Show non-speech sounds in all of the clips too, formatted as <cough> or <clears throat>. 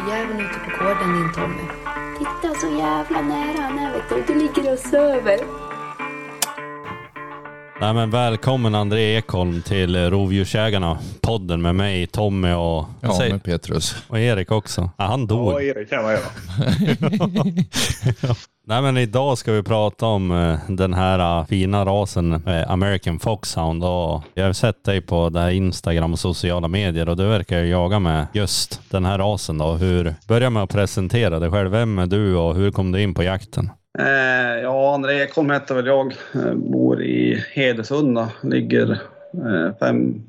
rävjäveln ute på gården din Tommy. Titta så jävla nära han är vet du. Du ligger och söver. Nej men välkommen André Ekholm till Rovdjursjägarna. Podden med mig, Tommy och, Ja, säg- med Petrus. och Erik också. Ja, han dog. Ja, Erik kan jag göra. Nej men idag ska vi prata om eh, den här eh, fina rasen American Foxhound och jag har sett dig på det här Instagram och sociala medier och du verkar jaga med just den här rasen då. Hur, börja med att presentera dig själv. Vem är du och hur kom du in på jakten? Eh, ja, André Ekholm heter väl jag. Eh, bor i Hedesunda. Ligger eh, fem,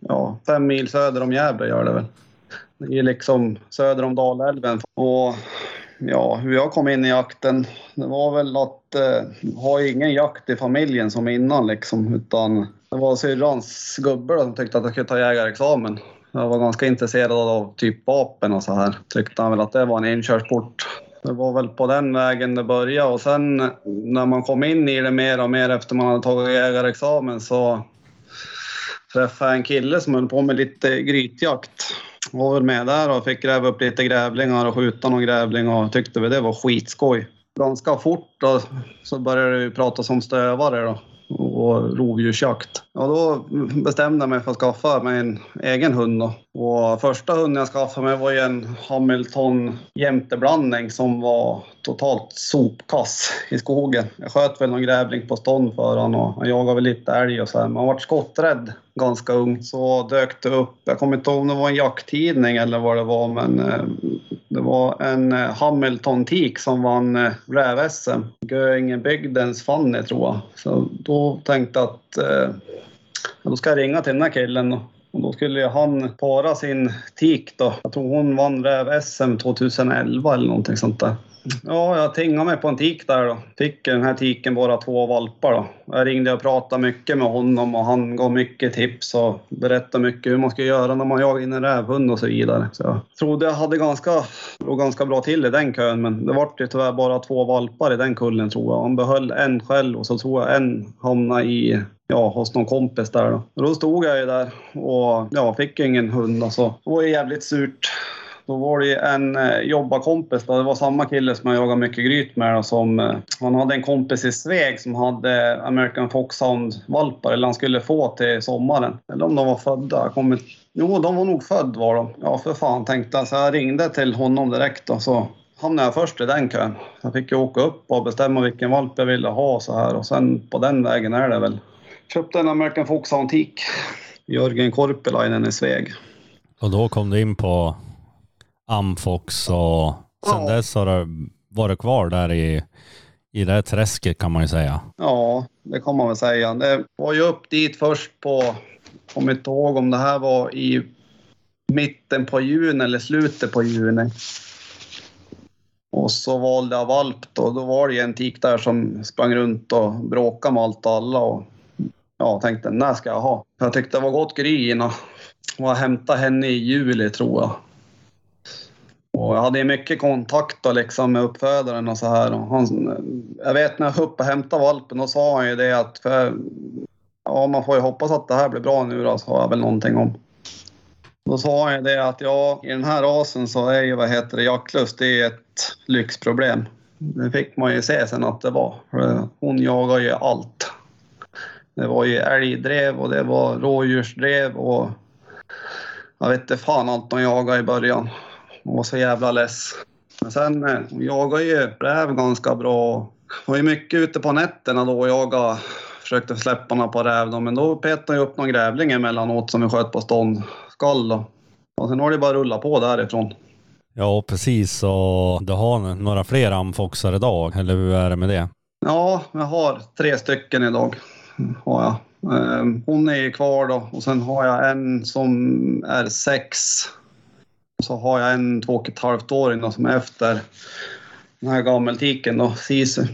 ja, fem mil söder om Gävle gör det väl. Det är liksom söder om Dalälven. Och ja, hur jag kom in i jakten, det var väl att eh, ha ingen jakt i familjen som innan liksom. Utan det var syrrans gubbe som tyckte att jag skulle ta jägarexamen. Jag var ganska intresserad av typ vapen och så här. Tyckte han väl att det var en inkörsport. Det var väl på den vägen det började och sen när man kom in i det mer och mer efter man hade tagit jägarexamen så träffade jag en kille som höll på med lite grytjakt. Jag var väl med där och fick gräva upp lite grävlingar och skjuta någon grävling och tyckte väl det var skitskoj. Ganska fort då, så började det ju pratas om stövare då och rovdjursjakt. Ja, då bestämde jag mig för att skaffa mig en egen hund. Då. Och första hunden jag skaffade mig var ju en Hamilton jämteblandning som var totalt sopkass i skogen. Jag sköt väl någon grävling på stånd för honom och han jagade väl lite älg och så här. Man vart skotträdd ganska ung. Så dök det upp, jag kommer inte ihåg om det var en jakttidning eller vad det var, men eh, det var en eh, Hamilton-tik som vann eh, räv-SM. Göingebygdens Fanny tror jag. Så då tänkte att eh, då ska jag ringa till den här killen. Och då skulle han para sin tik då. Jag tror hon vann räv-SM 2011 eller någonting sånt där. Ja, jag tingade mig på en tik där då. Fick den här tiken bara två valpar då. Jag ringde och pratade mycket med honom och han gav mycket tips och berättade mycket hur man ska göra när man jagar in en rävhund och så vidare. Så jag trodde jag hade ganska, låg ganska bra till i den kön men det vart ju tyvärr bara två valpar i den kullen tror jag. Han behöll en själv och så tror jag en hamnade i ja, hos någon kompis där då. Och då stod jag ju där och ja, fick ingen hund alltså. Det var ju jävligt surt. Då var det en eh, jobbarkompis, då. det var samma kille som jag jagade mycket gryt med. Då, som, eh, han hade en kompis i Sveg som hade American Foxhound-valpar, eller han skulle få till sommaren. Eller om de var födda. Jag jo, de var nog födda var de. Ja, för fan tänkte jag. Så jag ringde till honom direkt då, så hamnade jag först i den kön. Jag fick ju åka upp och bestämma vilken valp jag ville ha så här. Och sen på den vägen är det väl. Köpte en American Foxhound-tik. Jörgen Korpilainen i Sveg. Och då kom du in på Amfox och sen Ja. dess har du varit kvar där i, i det här träsket kan man ju säga. Ja, det kan man väl säga. Det var ju upp dit först på, kommer inte ihåg om det här var i mitten på juni eller slutet på juni. Och så valde jag valp då. Då var det ju en tik där som sprang runt och bråkade med allt och alla. Och ja, tänkte när ska jag ha? Jag tyckte det var gott gry innan. Och jag hämtade henne i juli tror jag. Och jag hade mycket kontakt då liksom med uppfödaren och så här. Och han, jag vet när jag var uppe och hämtade valpen, då sa han ju det att för, ja, man får ju hoppas att det här blir bra nu då, sa jag väl någonting om. Då sa han ju det att ja, i den här rasen så är ju vad heter det, jaktlust det är ett lyxproblem. Det fick man ju se sen att det var. Hon jagar ju allt. Det var ju älgdrev och det var rådjursdrev och jag vet inte fan allt de jagade i början. Var så jävla less. Men sen eh, hon jagade ju räv ganska bra. Var ju mycket ute på nätterna då och jagade. Försökte släppa henne på räv då, men då petade jag upp någon grävling emellanåt som vi sköt på ståndskall då. Och sen var det bara att rulla på därifrån. Ja, precis. Och du har några fler amfoxar idag, eller hur är det med det? Ja, jag har tre stycken idag. Har jag. Eh, Hon är kvar då och sen har jag en som är sex. Så har jag en två och ett halvt åring som är efter den här gammeltiken och Sisu.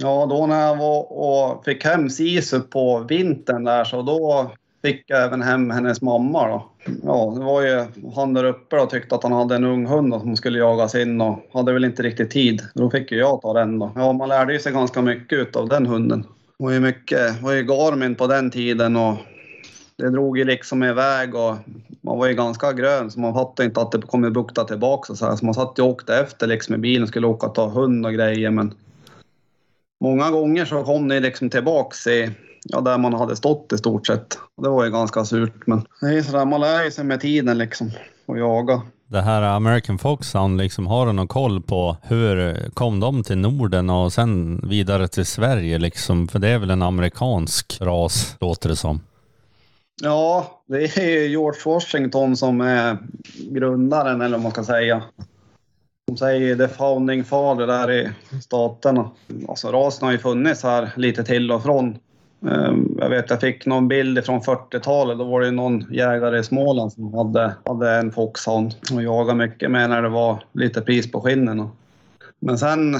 Ja, då när jag var och fick hem Sisu på vintern där så då fick jag även hem hennes mamma då. Ja, det var ju han där uppe då tyckte att han hade en ung hund då, som skulle jagas in och hade väl inte riktigt tid. Då fick ju jag ta den då. Ja, man lärde ju sig ganska mycket utav den hunden. Det var ju mycket, det var ju Garmin på den tiden och det drog ju liksom iväg och man var ju ganska grön så man fattade inte att det kommer bukta tillbaka så här. Så man satt och åkte efter liksom i bilen, skulle åka och ta hund och grejer men många gånger så kom det liksom tillbaks i, ja, där man hade stått i stort sett. Och det var ju ganska surt men det är sådär, man lär ju sig med tiden liksom och jaga. Det här American Foxhound, liksom, har du någon koll på hur kom de till Norden och sen vidare till Sverige liksom? För det är väl en amerikansk ras, låter det som. Ja, det är George Washington som är grundaren eller vad man ska säga. De säger the founding father där i staterna. Alltså rasen har ju funnits här lite till och från. Ehm, jag vet, jag fick någon bild från 40-talet. Då var det någon jägare i Småland som hade, hade en foxhound och jagade mycket med när det var lite pris på skinnen. Men sen,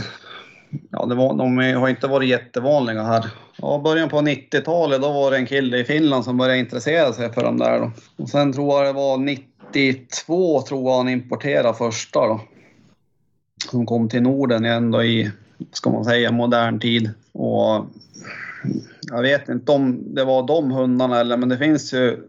ja, det var, de har inte varit jättevanliga här. Ja, början på 90-talet då var det en kille i Finland som började intressera sig för dem där. Då. Och sen tror jag det var 92 tror jag han importerade första då. Som kom till Norden igen då i, ska man säga, modern tid. Och jag vet inte om det var de hundarna eller men det finns ju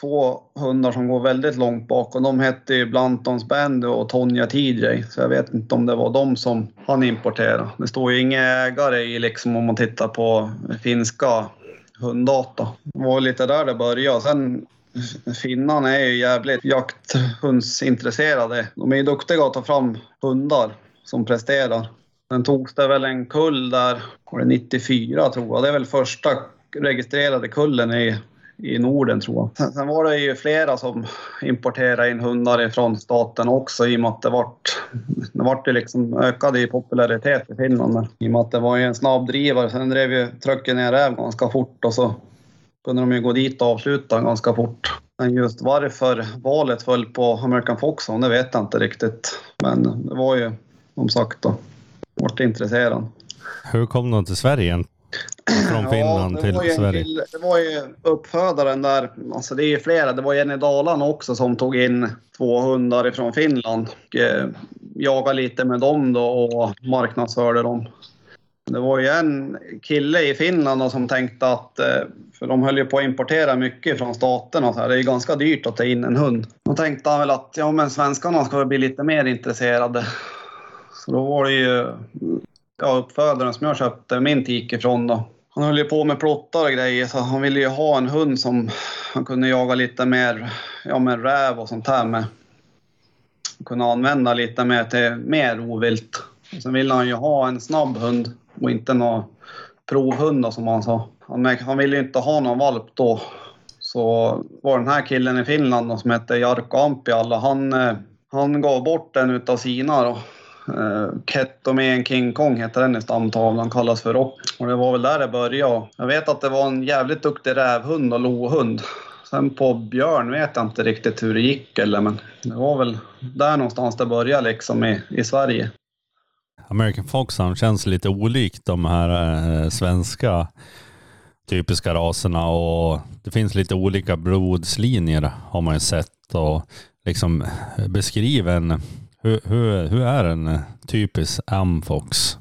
två hundar som går väldigt långt bak och de hette ju Blantons Bandy och Tonja Tidrej. Så jag vet inte om det var de som han importerade. Det står ju inga ägare i liksom om man tittar på finska hunddata. Det var lite där det började. Sen finnarna är ju jävligt jakthundsintresserade. De är ju duktiga att ta fram hundar som presterar. Sen togs det väl en kull där, var det 94 tror jag. Det är väl första registrerade kullen i, i Norden tror jag. Sen, sen var det ju flera som importerade in hundar från staten också i och med att det vart, det vart det liksom ökade i popularitet i Finland. I och med att det var ju en snabbdrivare. Sen drev ju trucken ner räv ganska fort och så kunde de ju gå dit och avsluta ganska fort. Men just varför valet föll på American Foxhound, det vet jag inte riktigt. Men det var ju som sagt då vart intresserad. Hur kom de till Sverige? Från Finland det till var ju en Sverige? kille- det var ju uppfödaren där, alltså det är ju flera, det var en i Dalarna också som tog in två hundar ifrån Finland. Och, eh, jagade lite med dem då och marknadsförde dem. Det var ju en kille i Finland då som tänkte att, eh, för de höll ju på att importera mycket från staterna, så här. det är ju ganska dyrt att ta in en hund. Då tänkte han väl att ja, men svenskarna ska bli lite mer intresserade. Så då var det ju ja, uppfödaren som jag köpte min tik ifrån då. Han höll ju på med plottar och grejer så han ville ju ha en hund som han kunde jaga lite mer, ja med räv och sånt här med. Kunna använda lite mer till mer ovilt. Och sen ville han ju ha en snabb hund och inte någon provhund då, som han sa. Han, han ville ju inte ha någon valp då. Så var den här killen i Finland då, som hette Jarkko Ampiala, han, eh, han gav bort en utav sina då. Eh, uh, Ketomen King Kong heter den i stamtavlan, kallas för Rock. Och det var väl där det började. Jag vet att det var en jävligt duktig rävhund och lohund. Sen på björn vet jag inte riktigt hur det gick eller men det var väl där någonstans det började liksom i, i Sverige. American Foxhound känns lite olikt de här eh, svenska typiska raserna och det finns lite olika blodslinjer har man ju sett och liksom eh, beskriv en, hur, hur, hur är en typisk amfox?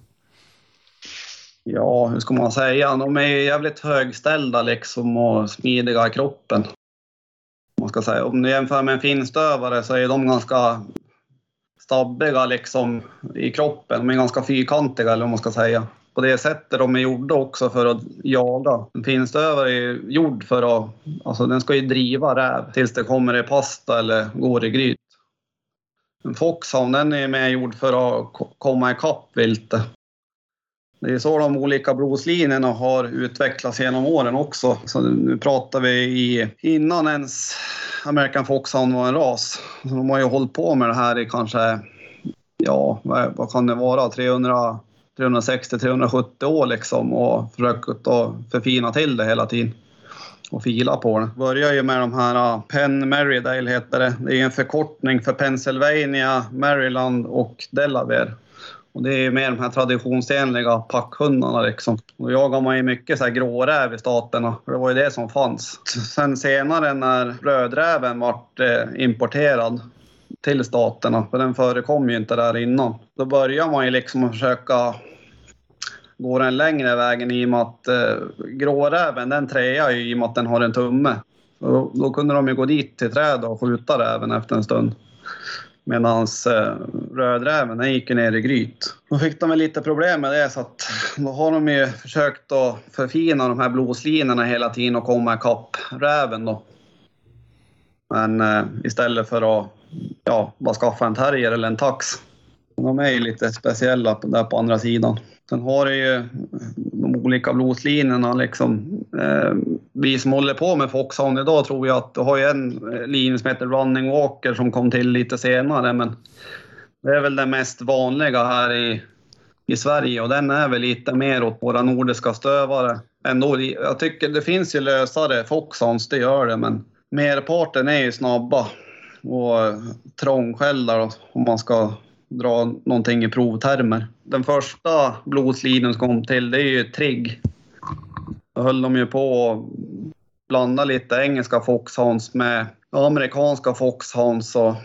Ja, hur ska man säga? De är ju jävligt högställda liksom och smidiga i kroppen. Man ska säga. Om du jämför med en finstövare så är de ganska stabbiga liksom i kroppen. De är ganska fyrkantiga eller vad man ska säga. På det sättet de är gjorda också för att jaga. En finstövare är gjord för att, alltså den ska ju driva räv tills det kommer i pasta eller går i gryt. Foxhound den är mer gjord för att komma ikapp viltet. Det är så de olika blodslinjerna har utvecklats genom åren också. Så nu pratar vi i, innan ens American Foxhound var en ras. Så de har ju hållit på med det här i kanske, ja, vad, vad kan det vara, 300, 360-370 år liksom och försökt att förfina till det hela tiden och fila på det. Börjar ju med de här Penn Marydale heter det. Det är en förkortning för Pennsylvania, Maryland och Delaware. Och det är ju mer de här traditionsenliga packhundarna liksom. Då jagar man ju mycket så här gråräv i staterna, för det var ju det som fanns. Sen senare när rödräven vart eh, importerad till staterna, för den förekom ju inte där innan. Då börjar man ju liksom försöka Går den längre vägen i och med att eh, gråräven den trear ju i och med att den har en tumme. Då, då kunde de ju gå dit till trädet och skjuta räven efter en stund. Medan eh, rödräven den gick ju ner i gryt. Då fick de väl lite problem med det så att <laughs> då har de ju försökt att förfina de här blåslinorna hela tiden och komma ikapp räven då. Men eh, istället för att ja, bara skaffa en terrier eller en tax. De är ju lite speciella där på andra sidan. Sen har du ju de olika blodslinjerna liksom. Eh, vi som håller på med Foxhound idag tror jag att du har ju en eh, linje som heter Running Walker som kom till lite senare men det är väl den mest vanliga här i, i Sverige och den är väl lite mer åt våra nordiska stövare. Ändå, jag tycker det finns ju lösare Foxhounds, det gör det, men merparten är ju snabba och trångskällda om man ska dra någonting i provtermer. Den första blodslinjen som kom till, det är ju Trigg. Då höll de ju på att blanda lite engelska Foxhounds med amerikanska Foxhounds och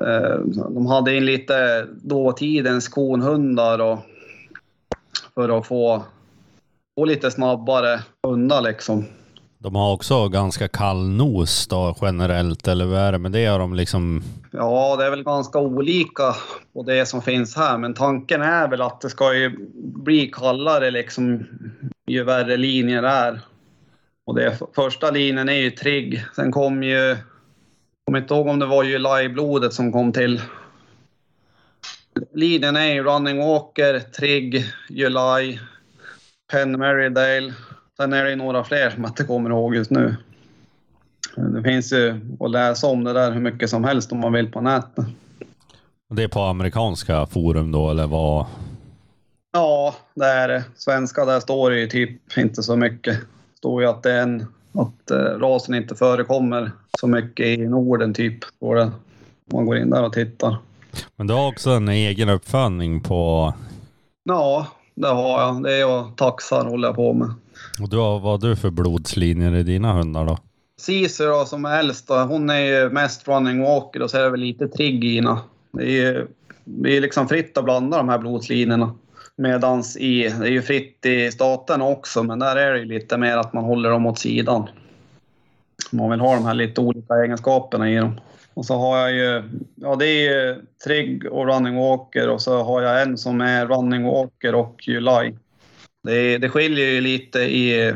eh, de hade in lite dåtidens konhundar och för att få, få lite snabbare hundar liksom. De har också ganska kall nos då generellt, eller vad är det med det? Har de liksom... Ja, det är väl ganska olika på det som finns här, men tanken är väl att det ska ju bli kallare liksom ju värre linjer är. Och det första linjen är ju Trigg. Sen kom ju, jag kommer inte ihåg om det var ju blodet som kom till. Linjen är ju Running Walker, Trigg, July, Penn Marydale. Sen är det några fler som jag inte kommer ihåg just nu. Det finns ju att läsa om det där hur mycket som helst om man vill på nätet. Det är på amerikanska forum då, eller vad? Ja, det är det. Svenska, där står det ju typ inte så mycket. Det står ju att, det är en, att eh, rasen inte förekommer så mycket i Norden, typ. Står det. Om man går in där och tittar. Men du har också en egen uppfödning på... Ja, det har jag. Det är jag taxar håller jag på med. Och du har, vad har du för blodslinjer i dina hundar då? Sisu då, som är äldst, då, hon är ju mest running walker och så är det väl lite trigg i henne. Det är ju det är liksom fritt att blanda de här blodslinjerna. Medans i, det är ju fritt i staten också, men där är det ju lite mer att man håller dem åt sidan. Man vill ha de här lite olika egenskaperna i dem. Och så har jag ju, ja det är ju Trigg och Running Walker och så har jag en som är Running Walker och July. Det, det skiljer ju lite i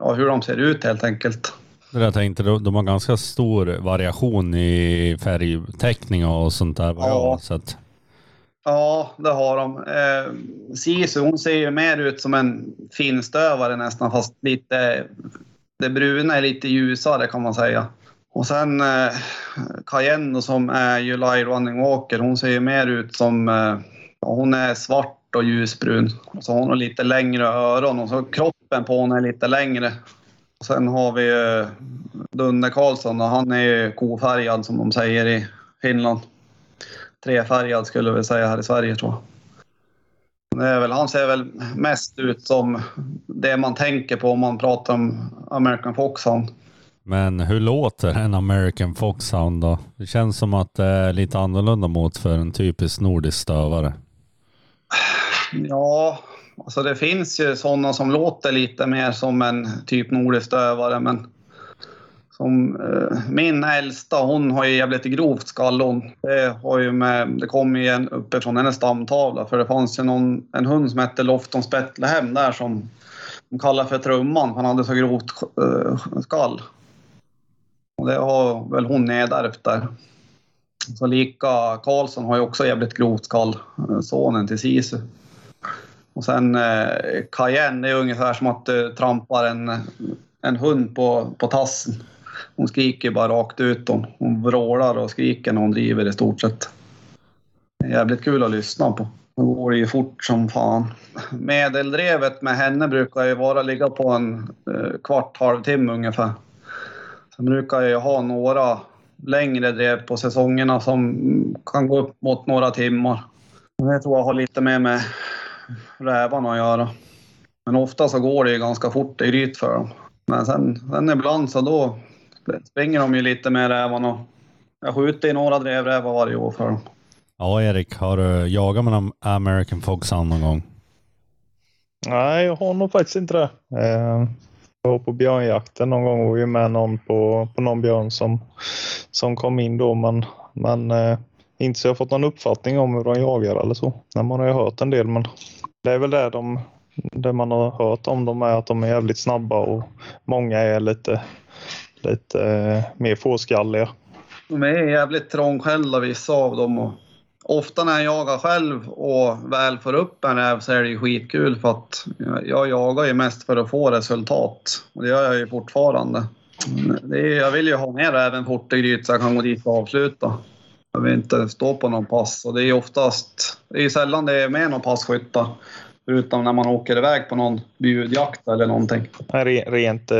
ja, hur de ser ut helt enkelt. Det jag tänkte, de har ganska stor variation i färgtäckning och sånt där jag har sett. Ja, det har de. Eh, Sisu, hon ser ju mer ut som en finstövare nästan, fast lite... Det bruna är lite ljusare kan man säga. Och sen eh, Cayenne som är July Running Walker, hon ser ju mer ut som... Eh, hon är svart och ljusbrun. Och så har hon lite längre öron och så kroppen på henne är lite längre. Och sen har vi Dunder Karlsson och han är ju kofärgad som de säger i Finland. Trefärgad skulle vi säga här i Sverige tror jag. Det är väl, han ser väl mest ut som det man tänker på om man pratar om American Foxhound. Men hur låter en American Foxhound då? Det känns som att det är lite annorlunda mot för en typisk nordisk stövare. <sighs> Ja, alltså det finns ju sådana som låter lite mer som en typ nordisk dövare. men som, eh, min äldsta, hon har ju jävligt grovt skall hon. Det, har ju med, det kommer ju en uppifrån hennes stamtavla, för det fanns ju någon, en hund som hette Loftons Betlehem där som de kallar för Trumman, han hade så grovt eh, skall. Och det har väl hon nedärvt där. Så lika Karlsson har ju också jävligt grovt skall, eh, sonen till Sisu. Och sen eh, Cayenne, det är ungefär som att eh, du trampar en, en hund på, på tassen. Hon skriker bara rakt ut. Hon, hon vrålar och skriker när hon driver i stort sett. Det är jävligt kul att lyssna på. Då går det ju fort som fan. Medeldrevet med henne brukar ju vara ligga på en eh, kvart, halvtimme ungefär. Sen brukar jag ju ha några längre drev på säsongerna som kan gå upp mot några timmar. Det tror jag har lite mer med rävarna att göra. Men ofta så går det ju ganska fort i ryt för dem. Men sen, sen ibland så då springer de ju lite med rävarna. Jag skjuter i några drevrävar varje år för dem. Ja, Erik, har du jagat med någon American Foxhound någon gång? Nej, jag har nog faktiskt inte det. Eh, var på björnjakten någon gång och var vi med någon på, på någon björn som, som kom in då. Men, men eh, inte så jag har fått någon uppfattning om hur de jagar eller så. Nej, man har ju hört en del men det är väl det de det man har hört om dem är att de är jävligt snabba och många är lite, lite eh, mer fåskalliga. De är jävligt trångskällda vissa av dem. Och ofta när jag jagar själv och väl får upp en räv så är det ju skitkul för att jag jagar ju mest för att få resultat. Och det gör jag ju fortfarande. Det är, jag vill ju ha ner räven fort i gryt så jag kan gå dit och avsluta. Jag vill inte stå på någon pass och det är oftast, det är sällan det är med någon passkyttar. Förutom när man åker iväg på någon bjudjakt eller någonting. Rent eh,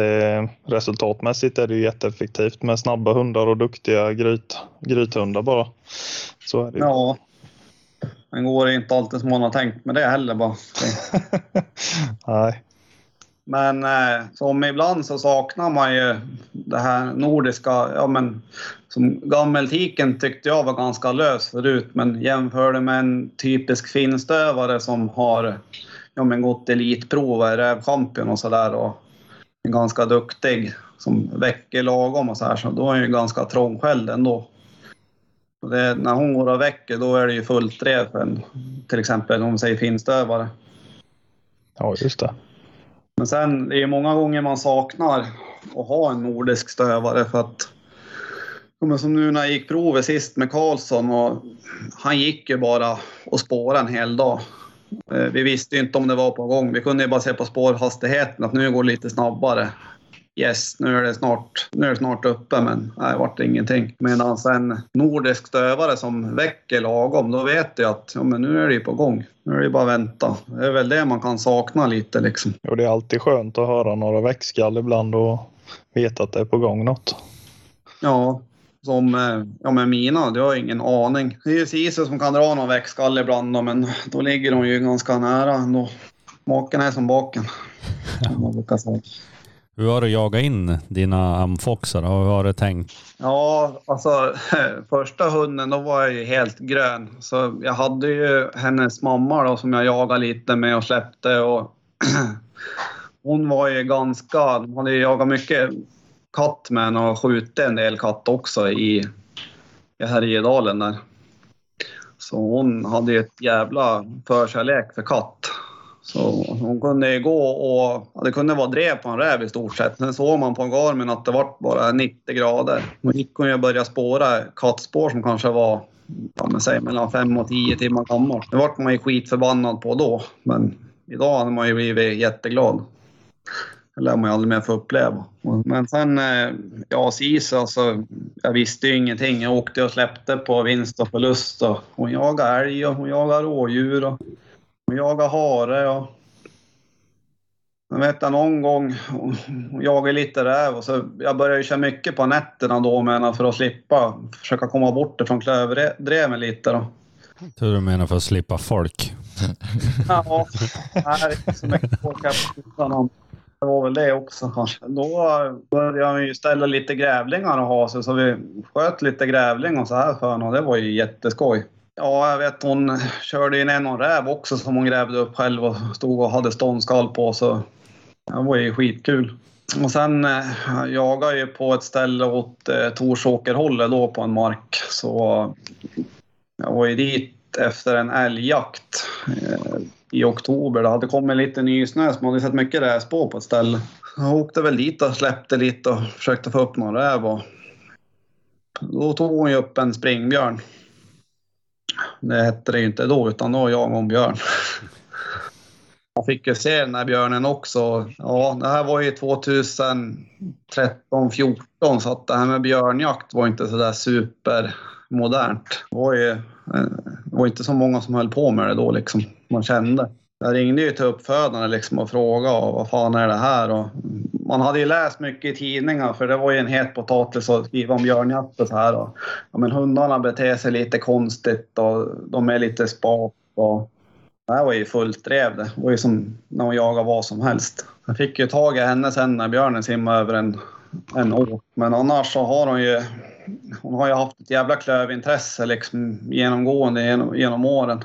resultatmässigt är det ju jätteeffektivt med snabba hundar och duktiga gryt, grythundar bara. Så är det ju. Ja. Men går inte alltid som man har tänkt med det heller bara. <laughs> Nej. Men eh, som ibland så saknar man ju det här nordiska, ja men som gammeltiken tyckte jag var ganska lös förut, men jämför det med en typisk finstövare som har ja, men gått elitprov och är rävchampion och sådär och är ganska duktig som väcker lagom och så här, så då är hon ju ganska trångskälld ändå. Och det, när hon går och väcker då är det ju fullt drev för en, till exempel om vi säger finstövare. Ja, just det. Men sen, det är många gånger man saknar att ha en nordisk stövare för att men som nu när jag gick provet sist med Karlsson och han gick ju bara och spårade en hel dag. Eh, vi visste ju inte om det var på gång. Vi kunde ju bara se på spårhastigheten att nu går det lite snabbare. Yes, nu är det snart, nu är det snart uppe, men nej, det vart ingenting. Medan en nordisk stövare som väcker lagom, då vet jag att ja, men nu är det på gång. Nu är det bara att vänta. Det är väl det man kan sakna lite liksom. Och det är alltid skönt att höra några växtskall ibland och veta att det är på gång något. Ja, som eh, ja, med mina, det har jag ingen aning. Det är ju Sisu som kan dra någon växtskall ibland då, men då ligger de ju ganska nära ändå. Maken är som baken. Om man brukar säga. Hur har du jagat in dina amfoxar? Hur har du tänkt? Ja, alltså <laughs> första hunden då var jag ju helt grön. Så jag hade ju hennes mamma då som jag jagade lite med och släppte och <clears throat> hon var ju ganska, de hade ju jagat mycket katt med henne och skjutit en del katt också i, i Härjedalen där. Så hon hade ju ett jävla förkärlek för katt. Så hon kunde ju gå och ja, det kunde vara drev på en räv i stort sett. Sen såg man på en Garmin att det var bara 90 grader. Då gick hon ju och började spåra kattspår som kanske var ja, men säg, mellan 5 och 10 timmar gammalt. Det vart man ju skitförbannad på då. Men idag hade man ju blivit jätteglad. Det lär man ju aldrig mer få uppleva. Men sen, eh, ja SIS alltså, jag visste ju ingenting. Jag åkte och släppte på vinst och förlust. Och hon jagade älg och hon jagade rådjur och jagade hare. Och jag vet jag någon gång, hon jagade lite räv och så jag började köra mycket på nätterna då henne för att slippa försöka komma bort ifrån klöverdreven lite då. Hur du menar för att slippa folk? <laughs> Ja, det är inte så mycket folk här på. Det var väl det också kanske. Då började vi ju ställa lite grävlingar och ha sig så vi sköt lite grävling och så här för och det var ju jätteskoj. Ja, jag vet hon körde in en någon räv också som hon grävde upp själv och stod och hade ståndskall på så det var ju skitkul. Och sen eh, jagade jag ju på ett ställe åt eh, Torsåkerhållet då på en mark så jag var ju dit efter en älgjakt eh, i oktober. Det hade kommit lite nysnö så man hade sett mycket rävspår på ett ställe. Jag åkte väl dit och släppte lite och försökte få upp någon räv. Och då tog hon ju upp en springbjörn. Det hette det ju inte då, utan då jag och björn. Jag fick ju se den här björnen också. Ja, det här var ju 2013, 14 så att det här med björnjakt var inte sådär supermodernt. Det var ju eh, det var inte så många som höll på med det då liksom. Man kände. Jag ringde ju till uppfödarna liksom och frågade vad fan är det här? Och man hade ju läst mycket i tidningar för det var ju en het potatis att skriva om björnjakt och så här. Och, ja, men hundarna beter sig lite konstigt och de är lite spak. Och, det här var ju fullt drev det. Det var ju som när hon jagade vad som helst. Jag fick ju tag i henne sen när björnen simmade över en, en å. Men annars så har hon ju hon har ju haft ett jävla klövintresse liksom genomgående genom, genom åren.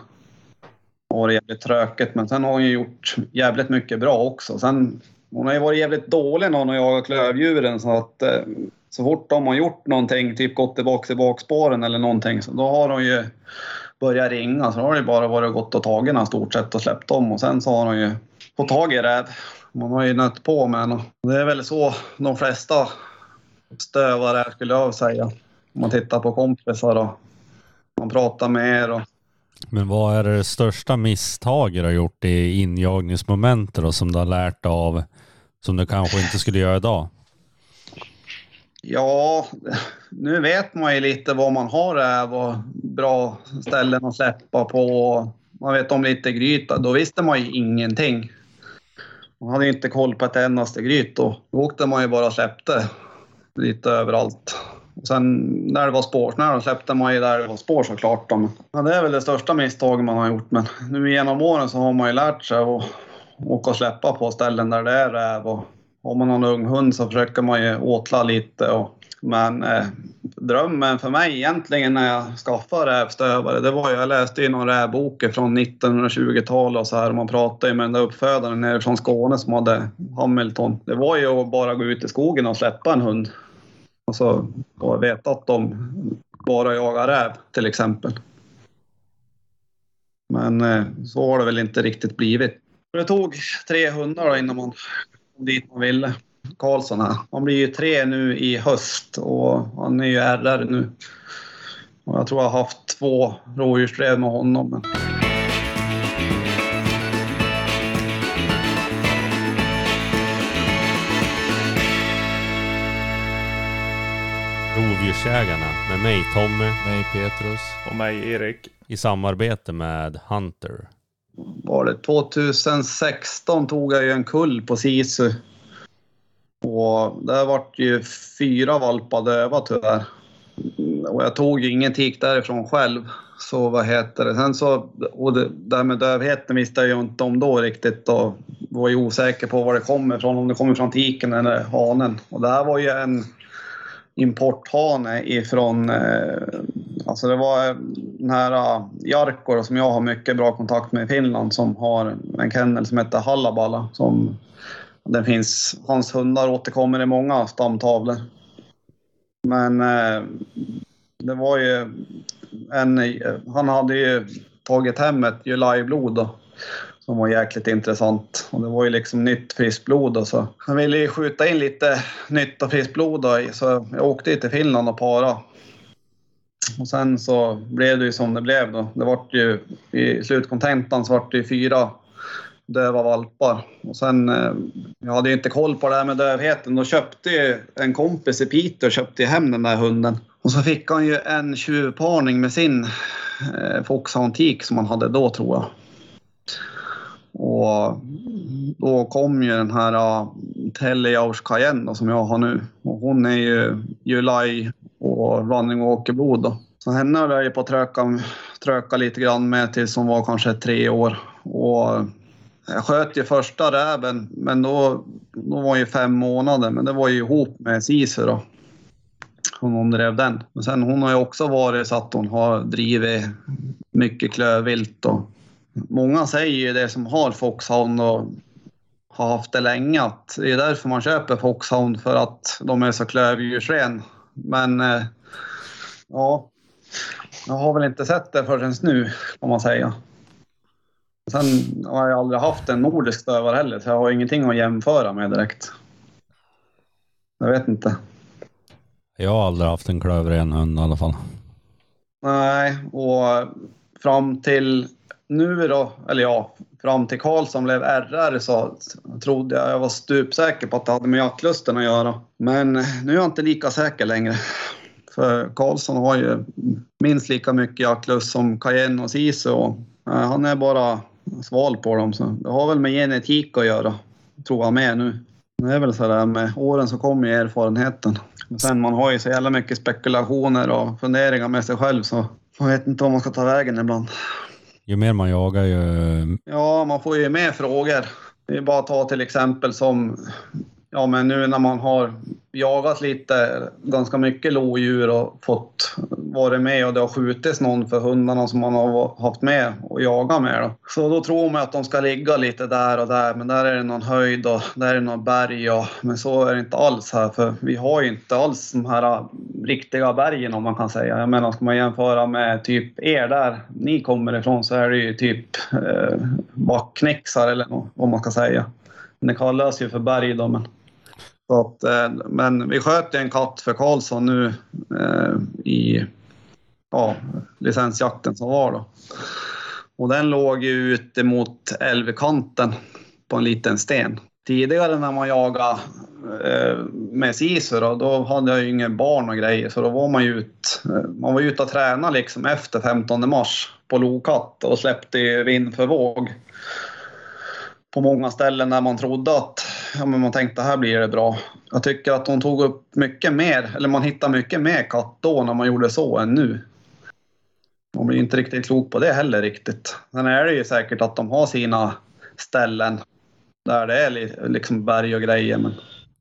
Det varit jävligt tråkigt men sen har hon ju gjort jävligt mycket bra också. Sen hon har ju varit jävligt dålig när hon har jagat klövdjuren så att eh, så fort de har gjort någonting, typ gått tillbaka i bakspåren eller någonting, så då har hon ju börjat ringa. Så då har det bara varit gått och tagit henne stort sett och släppt dem och sen så har hon ju fått tag i räv. Man har ju nött på med henne. Det är väl så de flesta stövare skulle jag säga. Om man tittar på kompisar och man pratar med er och men vad är det största misstaget du har gjort i injagningsmomentet och som du har lärt av som du kanske inte skulle göra idag? Ja, nu vet man ju lite vad man har räv vad bra ställen att släppa på. Man vet om lite gryta. Då visste man ju ingenting. Man hade inte koll på ett endaste gryt då. Då åkte man ju bara och släppte lite överallt. Sen när det var spårsnö då släppte man ju där det var spår såklart. De, ja, det är väl det största misstaget man har gjort. Men nu genom åren så har man ju lärt sig att åka och släppa på ställen där det är räv. Och har man någon ung hund så försöker man ju åtla lite. Och, men eh, drömmen för mig egentligen när jag skaffade rävstövare, det var ju, jag läste ju någon rävbok från 1920-talet och så här. Man pratade ju med den där uppfödaren nere från Skåne som hade Hamilton. Det var ju att bara gå ut i skogen och släppa en hund. Och och veta att de bara jagar räv till exempel. Men eh, så har det väl inte riktigt blivit. Det tog tre hundar då innan man kom dit man ville. Karlsson här. Han blir ju tre nu i höst och han är ju RR nu. Och jag tror jag har haft två rådjursdrev med honom. Men... Rovdjursjägarna med mig Tommy Mig Petrus. Och mig Erik. i samarbete med Hunter. var det 2016 tog jag ju en kull på Sisu. Och där vart ju fyra valpar döva tyvärr. Och jag tog ju ingen tik därifrån själv. Så vad heter det? Sen så, och det där med dövheten visste jag ju inte om då riktigt och var ju osäker på var det kommer ifrån, om det kommer från tiken eller hanen. Och det här var ju en importhane ifrån, eh, alltså det var den här Jarkko som jag har mycket bra kontakt med i Finland som har en kennel som heter Hallaballa. Som, den finns, hans hundar återkommer i många stamtavlor. Men eh, det var ju en, han hade ju tagit hem ett July-blod som var jäkligt intressant. Och det var ju liksom nytt friskt blod. Och så. Han ville ju skjuta in lite nytt och friskt blod då, så jag åkte ju till Finland och para. Och sen så blev det ju som det blev då. Det vart ju, I slutkontentan så vart det ju fyra döva valpar. Och sen, eh, jag hade ju inte koll på det här med dövheten. Då köpte ju en kompis i Piteå köpte hem den där hunden. Och så fick han ju en tjuvparning med sin eh, Foxhound Teak som han hade då tror jag. Och då kom ju den här uh, Tellejaurs Cayenne då, som jag har nu. Och hon är ju July och Running Walker-blod då. Så henne höll jag ju på att tröka, tröka lite grann med tills hon var kanske tre år. Och jag sköt ju första räven, men då, då var hon ju fem månader. Men det var ju ihop med Sisu då. Hon, drev den. Men sen hon har ju också varit så att hon har drivit mycket klövvilt. Och många säger ju det som har Foxhound och har haft det länge att det är därför man köper Foxhound för att de är så klövdjursren. Men eh, ja, jag har väl inte sett det förrän nu kan man säga. Sen har jag aldrig haft en nordisk stövare heller så jag har ingenting att jämföra med direkt. Jag vet inte. Jag har aldrig haft en klövren hund i alla fall. Nej, och fram till nu då, eller ja, fram till Karlsson blev RR så trodde jag, jag var stupsäker på att det hade med jaktlusten att göra. Men nu är jag inte lika säker längre. För Karlsson har ju minst lika mycket jaktlust som Cayenne och Sisu och eh, han är bara sval på dem. Så det har väl med genetik att göra, tror jag med nu. Det är väl så där med åren så kommer ju erfarenheten. Men sen man har ju så jävla mycket spekulationer och funderingar med sig själv så man vet inte om man ska ta vägen ibland. Ju mer man jagar ju... Ja, man får ju mer frågor. Det är bara att ta till exempel som, ja men nu när man har jagat lite, ganska mycket lodjur och fått vara med och det har skjutits någon för hundarna som man har haft med och jagat med. Då. Så då tror man att de ska ligga lite där och där, men där är det någon höjd och där är det någon berg. Och, men så är det inte alls här, för vi har ju inte alls de här äh, riktiga bergen om man kan säga. Jag menar, ska man jämföra med typ er där ni kommer ifrån så är det ju typ äh, eh, backknäcksar eller något, vad man ska säga. Det kallas ju för berg då, men att, eh, men vi sköt en katt för Karlsson nu eh, i ja, licensjakten som var då. Och den låg ju ute mot älvkanten på en liten sten. Tidigare när man jagade eh, med sisu då, då hade jag ju inga barn och grejer så då var man ju ut, eh, man var ute och tränade liksom efter 15 mars på lokatt och släppte vind för våg på många ställen där man trodde att ja, men man tänkte här blir det bra. Jag tycker att hon tog upp mycket mer, eller man hittar mycket mer katt då när man gjorde så än nu. Man blir inte riktigt klok på det heller riktigt. Sen är det ju säkert att de har sina ställen där det är liksom berg och grejer. Men...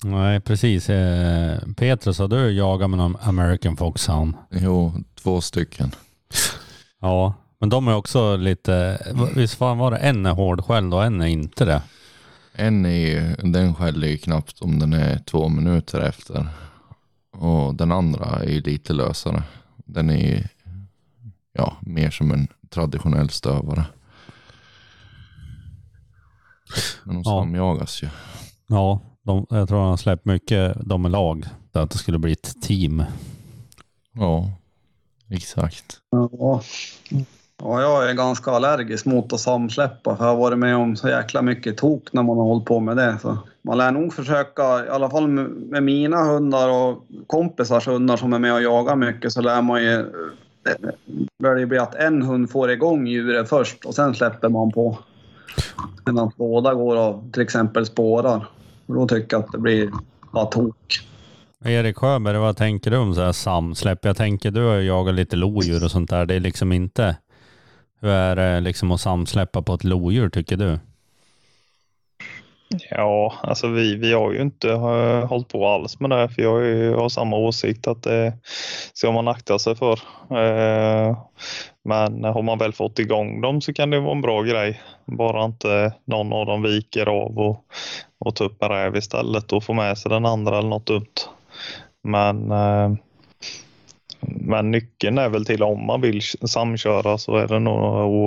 Nej, precis. Eh, Petrus, har du jagat med någon American Foxhound? Jo, två stycken. Ja, men de är också lite, visst fan var det en är hårdskälld och en är inte det? En är den skäller ju knappt om den är två minuter efter. Och den andra är ju lite lösare. Den är ju ja, mer som en traditionell stövare. Men de Ja. samjagas ju. Ja, de, jag tror han har släppt mycket de är lag. Där att det skulle bli ett team. Ja, exakt. Ja ja, jag är ganska allergisk mot att samsläppa för jag har varit med om så jäkla mycket tok när man har hållit på med det. Så man lär nog försöka, i alla fall med mina hundar och kompisars hundar som är med och jagar mycket så lär man ju eh, bör det bli att en hund får igång djuret först och sen släpper man på. Medan båda går och till exempel spårar. Och Då tycker jag att det blir bara tok. Erik Sjöberg, vad tänker du om så här samsläpp? Jag tänker du har ju jagat lite lodjur och sånt där. Det är liksom inte... Hur är det liksom att samsläppa på ett lodjur tycker du? Ja, alltså vi, vi har ju inte uh, hållit på alls med det för jag, har, ju- har samma åsikt att det ska man akta sig för. Eh, men har man väl fått igång dem så kan det vara en bra grej. Bara inte någon av dem viker av och, och tar upp en räv istället och får med sig den andra eller något dumt. Men, eh, men nyckeln är väl till om man vill samköra så är det nog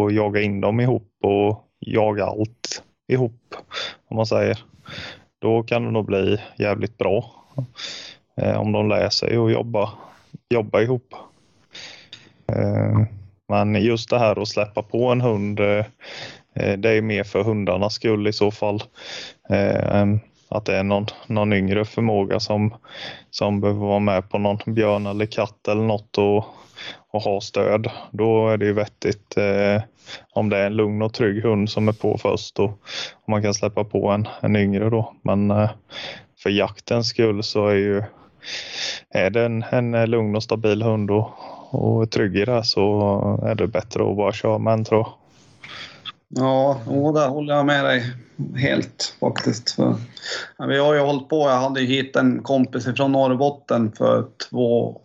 att jaga in dem ihop och jaga allt ihop om man säger. Då kan det nog bli jävligt bra. Eh, om de lär sig att jobba, jobba ihop. Eh, men just det här att släppa på en hund, eh, det är mer för hundarnas skull i så fall. Att det är någon, någon yngre förmåga som, som behöver vara med på någon björn eller katt eller något och, och ha stöd. Då är det ju vettigt eh, om det är en lugn och trygg hund som är på först och, och man kan släppa på en, en yngre då. Men eh, för jaktens skull så är ju är det en, en lugn och stabil hund och, och trygg i det så är det bättre att bara köra med en tror jag. Ja, och där håller jag med dig helt faktiskt. För, vi har ju hållit på, jag hade ju hit en kompis från Norrbotten för två,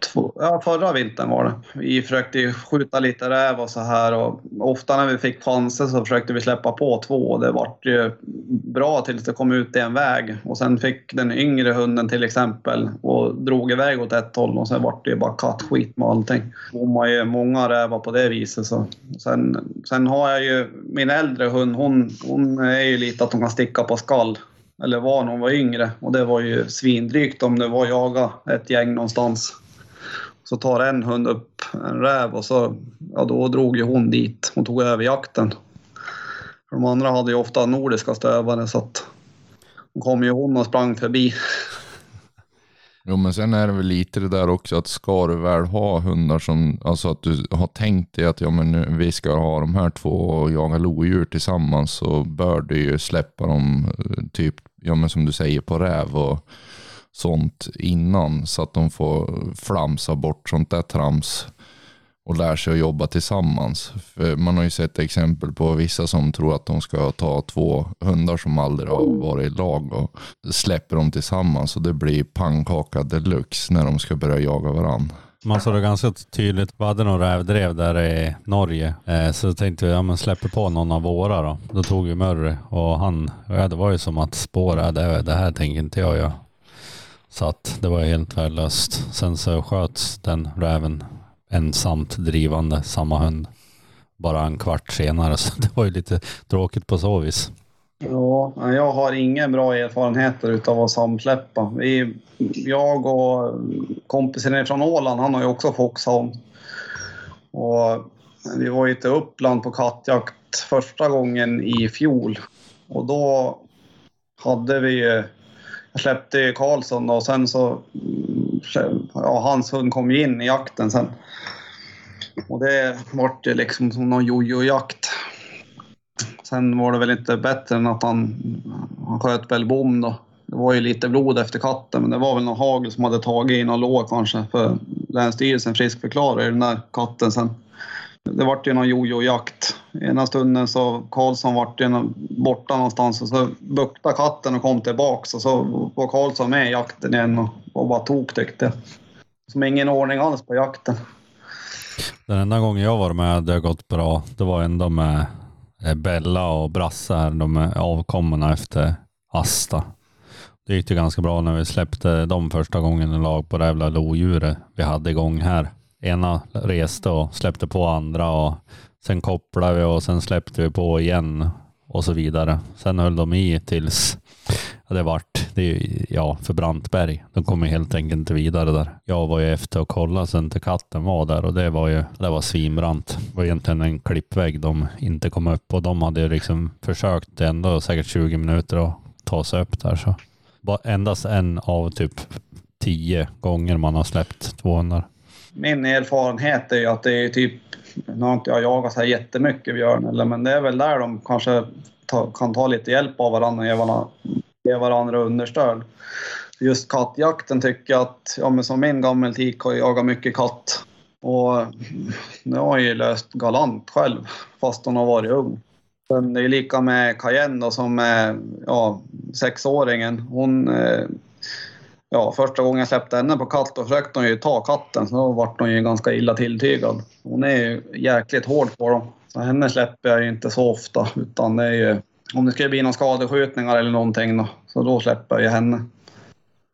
två ja, förra vintern var det. Vi försökte skjuta lite räv och så här och ofta när vi fick chanser så försökte vi släppa på två och det vart ju bra tills det kom ut i en väg och sen fick den yngre hunden till exempel och drog iväg åt ett håll och sen vart det ju bara kattskit med allting. Hon ju många rävar på det viset så. Sen, sen har jag ju min äldre hund, hon, hon är ju lite att hon kan sticka på skall. Eller var när hon var yngre och det var ju svindrygt om det var jaga ett gäng någonstans. Så tar en hund upp en räv och så, ja då drog ju hon dit. Hon tog över jakten. De andra hade ju ofta nordiska stövare så att då kom ju hon och sprang förbi. <laughs> Jo men sen är det väl lite det där också att ska du väl ha hundar som, alltså att du har tänkt dig att ja men nu, vi ska ha de här två och jaga lodjur tillsammans så bör du ju släppa dem eh, typ, ja men som du säger på räv och sånt innan så att de får flamsa bort sånt där trams. och lär sig att jobba tillsammans. För man har ju sett exempel på vissa som tror att de ska ta två hundar som aldrig har varit i lag och släpper dem tillsammans och det blir pannkaka deluxe när de ska börja jaga varandra. Man såg det ganska tydligt. Vi hade någon rävdrev där i Norge. Eh, så tänkte vi, ja men släpper på någon av våra då. Då tog vi Murray och han, ja, det var ju som att spåra, det, det här tänker inte jag göra. Så att det var helt värdelöst. Sen så sköts den räven ensamt drivande, samma hund. Bara en kvart senare, <laughs> så det var ju lite tråkigt på så vis. Ja, jag har inga bra erfarenheter utav att samsläppa. Vi, jag och kompisen från Åland, han har ju också foxhound. Och vi var ju till Uppland på kattjakt första gången i fjol. Och då hade vi ju... Jag släppte ju Karlsson och sen så... Mm, ja, hans hund kom ju in i jakten sen. Och det vart ju liksom som någon jojo-jakt. Sen var det väl inte bättre än att han, han sköt väl bom då. Det var ju lite blod efter katten, men det var väl någon hagel som hade tagit i någon lår kanske. För Länsstyrelsen friskförklarade ju den där katten sen. Det vart ju någon jojo-jakt. Ena stunden så Karlsson vart ju borta någonstans och så buktade katten och kom tillbaks och så var Karlsson med i jakten igen och, var bara tok tyckte jag. Som ingen ordning alls på jakten. Den enda gången jag var med det har gått bra, det var ändå med eh, Bella och Brasse här, de är avkommorna efter Asta. Det gick ju ganska bra när vi släppte dem första gången i lag på det jävla lodjuret vi hade igång här. Ena reste och släppte på andra och sen kopplade vi och sen släppte vi på igen och så vidare. Sen höll de i tills det vart, det är, ja, för Brantberg. De kom ju helt enkelt inte vidare där. Jag var ju efter och kollade sen till katten var där och det var ju, det var svinbrant. Det var egentligen en klippvägg de inte kom upp och de hade ju liksom försökt ändå säkert 20 minuter att ta sig upp där så. Bara endast en av typ tio gånger man har släppt 200. Min erfarenhet är ju att det är typ, nu har inte jag jagat så här jättemycket björn, eller, men det är väl där de kanske ta, kan ta lite hjälp av varandra och ge varandra, ge varandra understöd. Just kattjakten tycker jag att, ja men som min gammeltik har jag jagat mycket katt. Och det har jag ju löst galant själv, fast hon har varit ung. Sen det är lika med Cayenne då, som är ja, sexåringen. Hon, eh, ja, första gången jag släppte henne på katt, då försökte hon ju ta katten, så då vart hon ju ganska illa tilltygad. Hon är ju jäkligt hård på dem. Så henne släpper jag ju inte så ofta, utan det är ju om det skulle bli någon skadeskjutningar eller någonting då, så då släpper jag henne.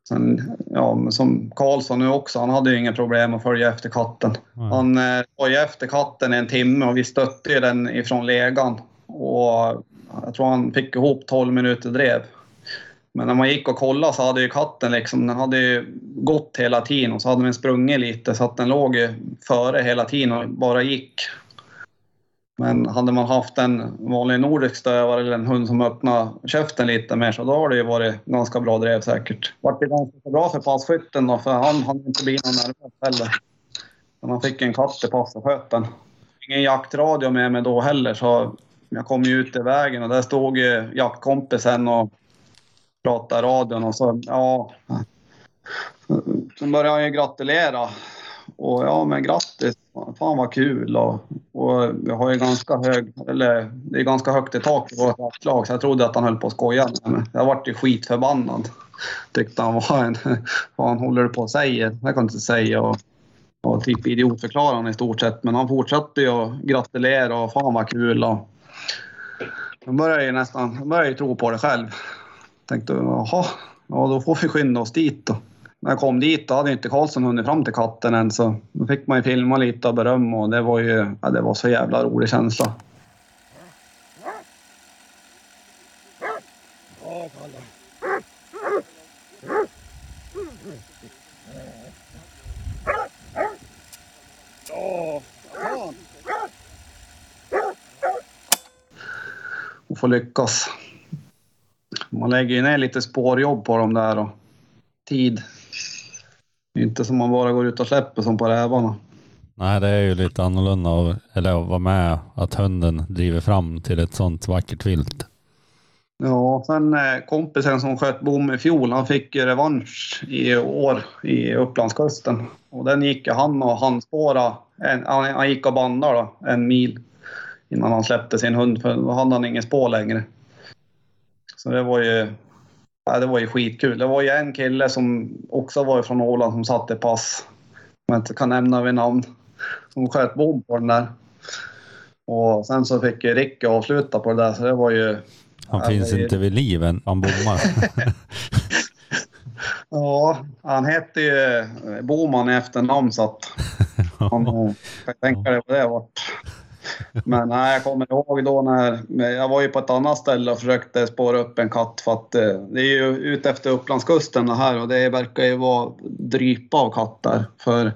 Sen, ja, men som Karlsson nu också, han hade ju inga problem att följa efter katten. Mm. Han eh, var ju efter katten i en timme och vi stötte ju den ifrån legan. Och jag tror han fick ihop 12 minuter drev. Men när man gick och kollade så hade ju katten liksom, den hade ju gått hela tiden och så hade den sprungit lite så att den låg ju före hela tiden och bara gick. Men hade man haft en vanlig nordisk stövare eller en hund som öppnade käften lite mer så då har det ju varit ganska bra drev säkert. Vart det ganska bra för passkytten då för han hann inte bli någon nervös heller. Men han fick en katt i pass och sköt den. Ingen jaktradio med mig då heller så jag kom ju ut i vägen och där stod ju jaktkompisen och pratade i radion och så ja. Så började han ju gratulera och ja, men grattis! Fan vad kul! Och, och vi har ju ganska hög, eller det är ganska högt i tak i vårt lag så jag trodde att han höll på att skoja med mig. Jag vart ju skitförbannad. Tyckte han var en, <laughs> vad han håller på att säga. Jag kan inte säga och, och typ idiotförklarade i stort sett. Men han fortsatte ju att gratulera och fan vad kul. Och, jag började ju nästan, jag började ju tro på det själv. Tänkte jaha, ja då får vi skynda oss dit då när jag kom dit då hade inte Karlsson hunnit fram till katten än så då fick man ju filma lite och beröm och det var ju ja, det var så jävla rolig känsla. Och få lyckas. Man lägger ju ner lite spårjobb på dem där och tid. Inte som man bara går ut och släpper som på rävarna. Nej, det är ju lite annorlunda av, eller att vara med att hunden driver fram till ett sånt vackert vilt. Ja, sen eh, kompisen som sköt bom i fjol, han fick ju revansch i år i Upplandskusten. Och den gick han och han spåra en, han, gick och bandade då, en mil innan han släppte sin hund för då hade han ingen spår längre. Så det var ju, ja, det var ju skitkul. Det var ju en kille som också var från Åland som satte pass, om jag inte kan nämna vid namn, som sköt bom på den där. Och sen så fick ju Ricky avsluta på det där så det var ju Han finns är- inte vid liv än. Han bommar. <laughs> Ja, han hette ju Boman i efternamn så att <laughs> man kan tänka dig vad det vart. Men nej, jag kommer ihåg då när jag var ju på ett annat ställe och försökte spåra upp en katt för att eh, det är ju ute efter Upplandskusten det här och det verkar ju vara drypa av katter. För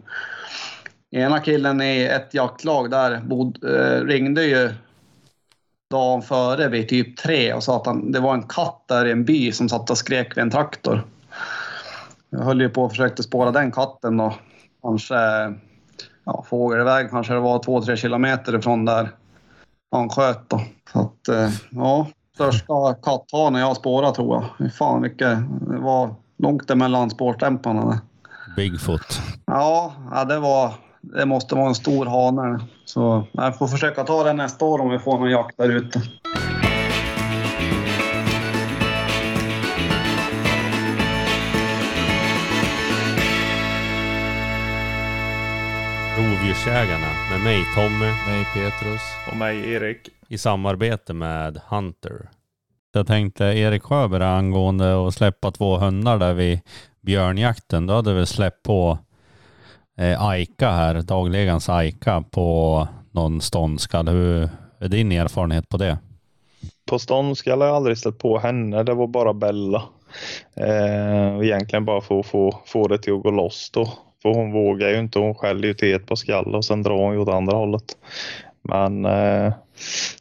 ena killen i ett jaktlag där bod, eh, ringde ju dagen före vid typ tre och sa att han, det var en katt där i en by som satt och skrek vid en traktor. Jag höll ju på och försökte spåra den katten då. Kanske ja, fågelväg kanske det var två, tre kilometer ifrån där han sköt då. Så att, eh, ja, största katthanen jag spårat tror jag. Fan vilket, det var långt emellan spårstämparna. Bigfoot. Ja, ja det var, det måste vara en stor hane. Så jag får försöka ta den nästa år om vi får någon jakt där ute. Rovdjursjägarna med mig Tommy Nej, Petrus. Och mig Erik. i samarbete med Hunter. Jag tänkte Erik Sjöberg angående att släppa två hundar där vid björnjakten. Då hade vi släppt på eh, Aika här, dagligans Aika på någon ståndskall. Hur är din erfarenhet på det? På ståndskall har jag aldrig ställt på henne. Det var bara Bella. Eh, egentligen bara för att få, få det till att gå loss då. För hon vågar ju inte. Hon skäller ju till ett par skall och sen drar hon ju åt andra hållet. Men eh,